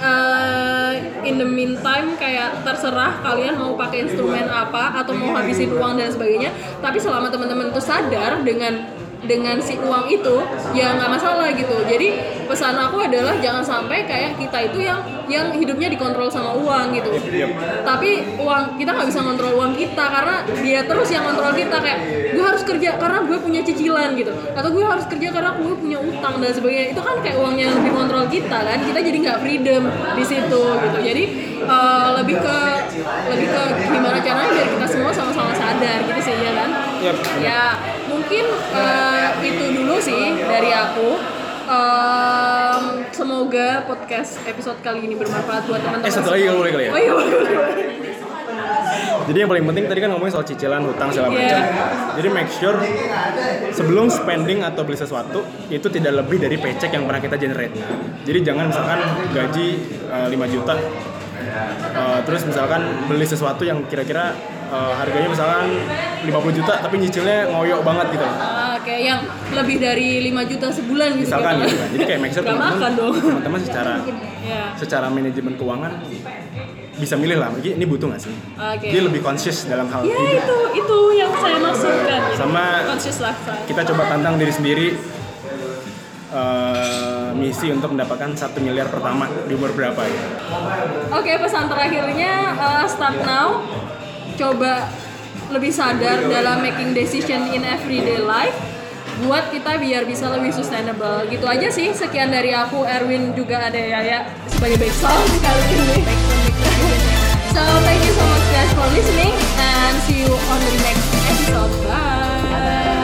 Speaker 1: eh, in the meantime kayak terserah kalian mau pakai instrumen apa atau mau habisin uang dan sebagainya tapi selama teman-teman itu sadar dengan dengan si uang itu ya nggak masalah gitu. Jadi pesan aku adalah jangan sampai kayak kita itu yang yang hidupnya dikontrol sama uang gitu.
Speaker 2: Yep.
Speaker 1: tapi uang kita nggak bisa kontrol uang kita karena dia terus yang kontrol kita kayak gue harus kerja karena gue punya cicilan gitu. Atau gue harus kerja karena gue punya utang dan sebagainya. Itu kan kayak uangnya yang lebih kontrol kita kan? Kita jadi nggak freedom di situ gitu. Jadi eh, lebih ke lebih ke gimana caranya biar kita semua sama-sama sadar gitu sih ya kan?
Speaker 2: Yap.
Speaker 1: ya mungkin eh, itu dulu sih dari aku Em, semoga podcast episode kali ini bermanfaat buat teman-teman
Speaker 2: Eh, satu lagi kalau boleh kali ya?
Speaker 1: oh iya boleh.
Speaker 2: Jadi yang paling penting tadi kan ngomongin soal cicilan, hutang segala
Speaker 1: Iya.
Speaker 2: macam. Jadi make sure sebelum spending atau beli sesuatu itu tidak lebih dari paycheck yang pernah kita generate. Jadi jangan misalkan gaji eh, 5 juta eh, terus misalkan beli sesuatu yang kira-kira eh, harganya misalkan 50 juta tapi nyicilnya ngoyo banget gitu.
Speaker 1: Ah, kayak yang lebih dari 5 juta sebulan gitu
Speaker 2: Misalkan
Speaker 1: gitu
Speaker 2: gitu kan. Jadi kayak make sure teman-teman teman-teman secara
Speaker 1: ya
Speaker 2: secara manajemen keuangan bisa milih lah, ini ini butuh nggak sih?
Speaker 1: Oke.
Speaker 2: Dia lebih conscious dalam hal
Speaker 1: ya
Speaker 2: hidup.
Speaker 1: itu itu yang saya maksudkan.
Speaker 2: Sama-
Speaker 1: conscious lifestyle
Speaker 2: kita coba tantang diri sendiri eh, misi untuk mendapatkan satu miliar pertama di umur berapa ya
Speaker 1: Oke, pesan terakhirnya uh, start now coba lebih sadar dalam making decision in everyday life buat kita biar bisa lebih sustainable. Gitu aja sih. Sekian dari aku. Erwin juga ada Yaya sebagai background kali ini. So thank you so much guys for listening and see you on the next episode. Bye.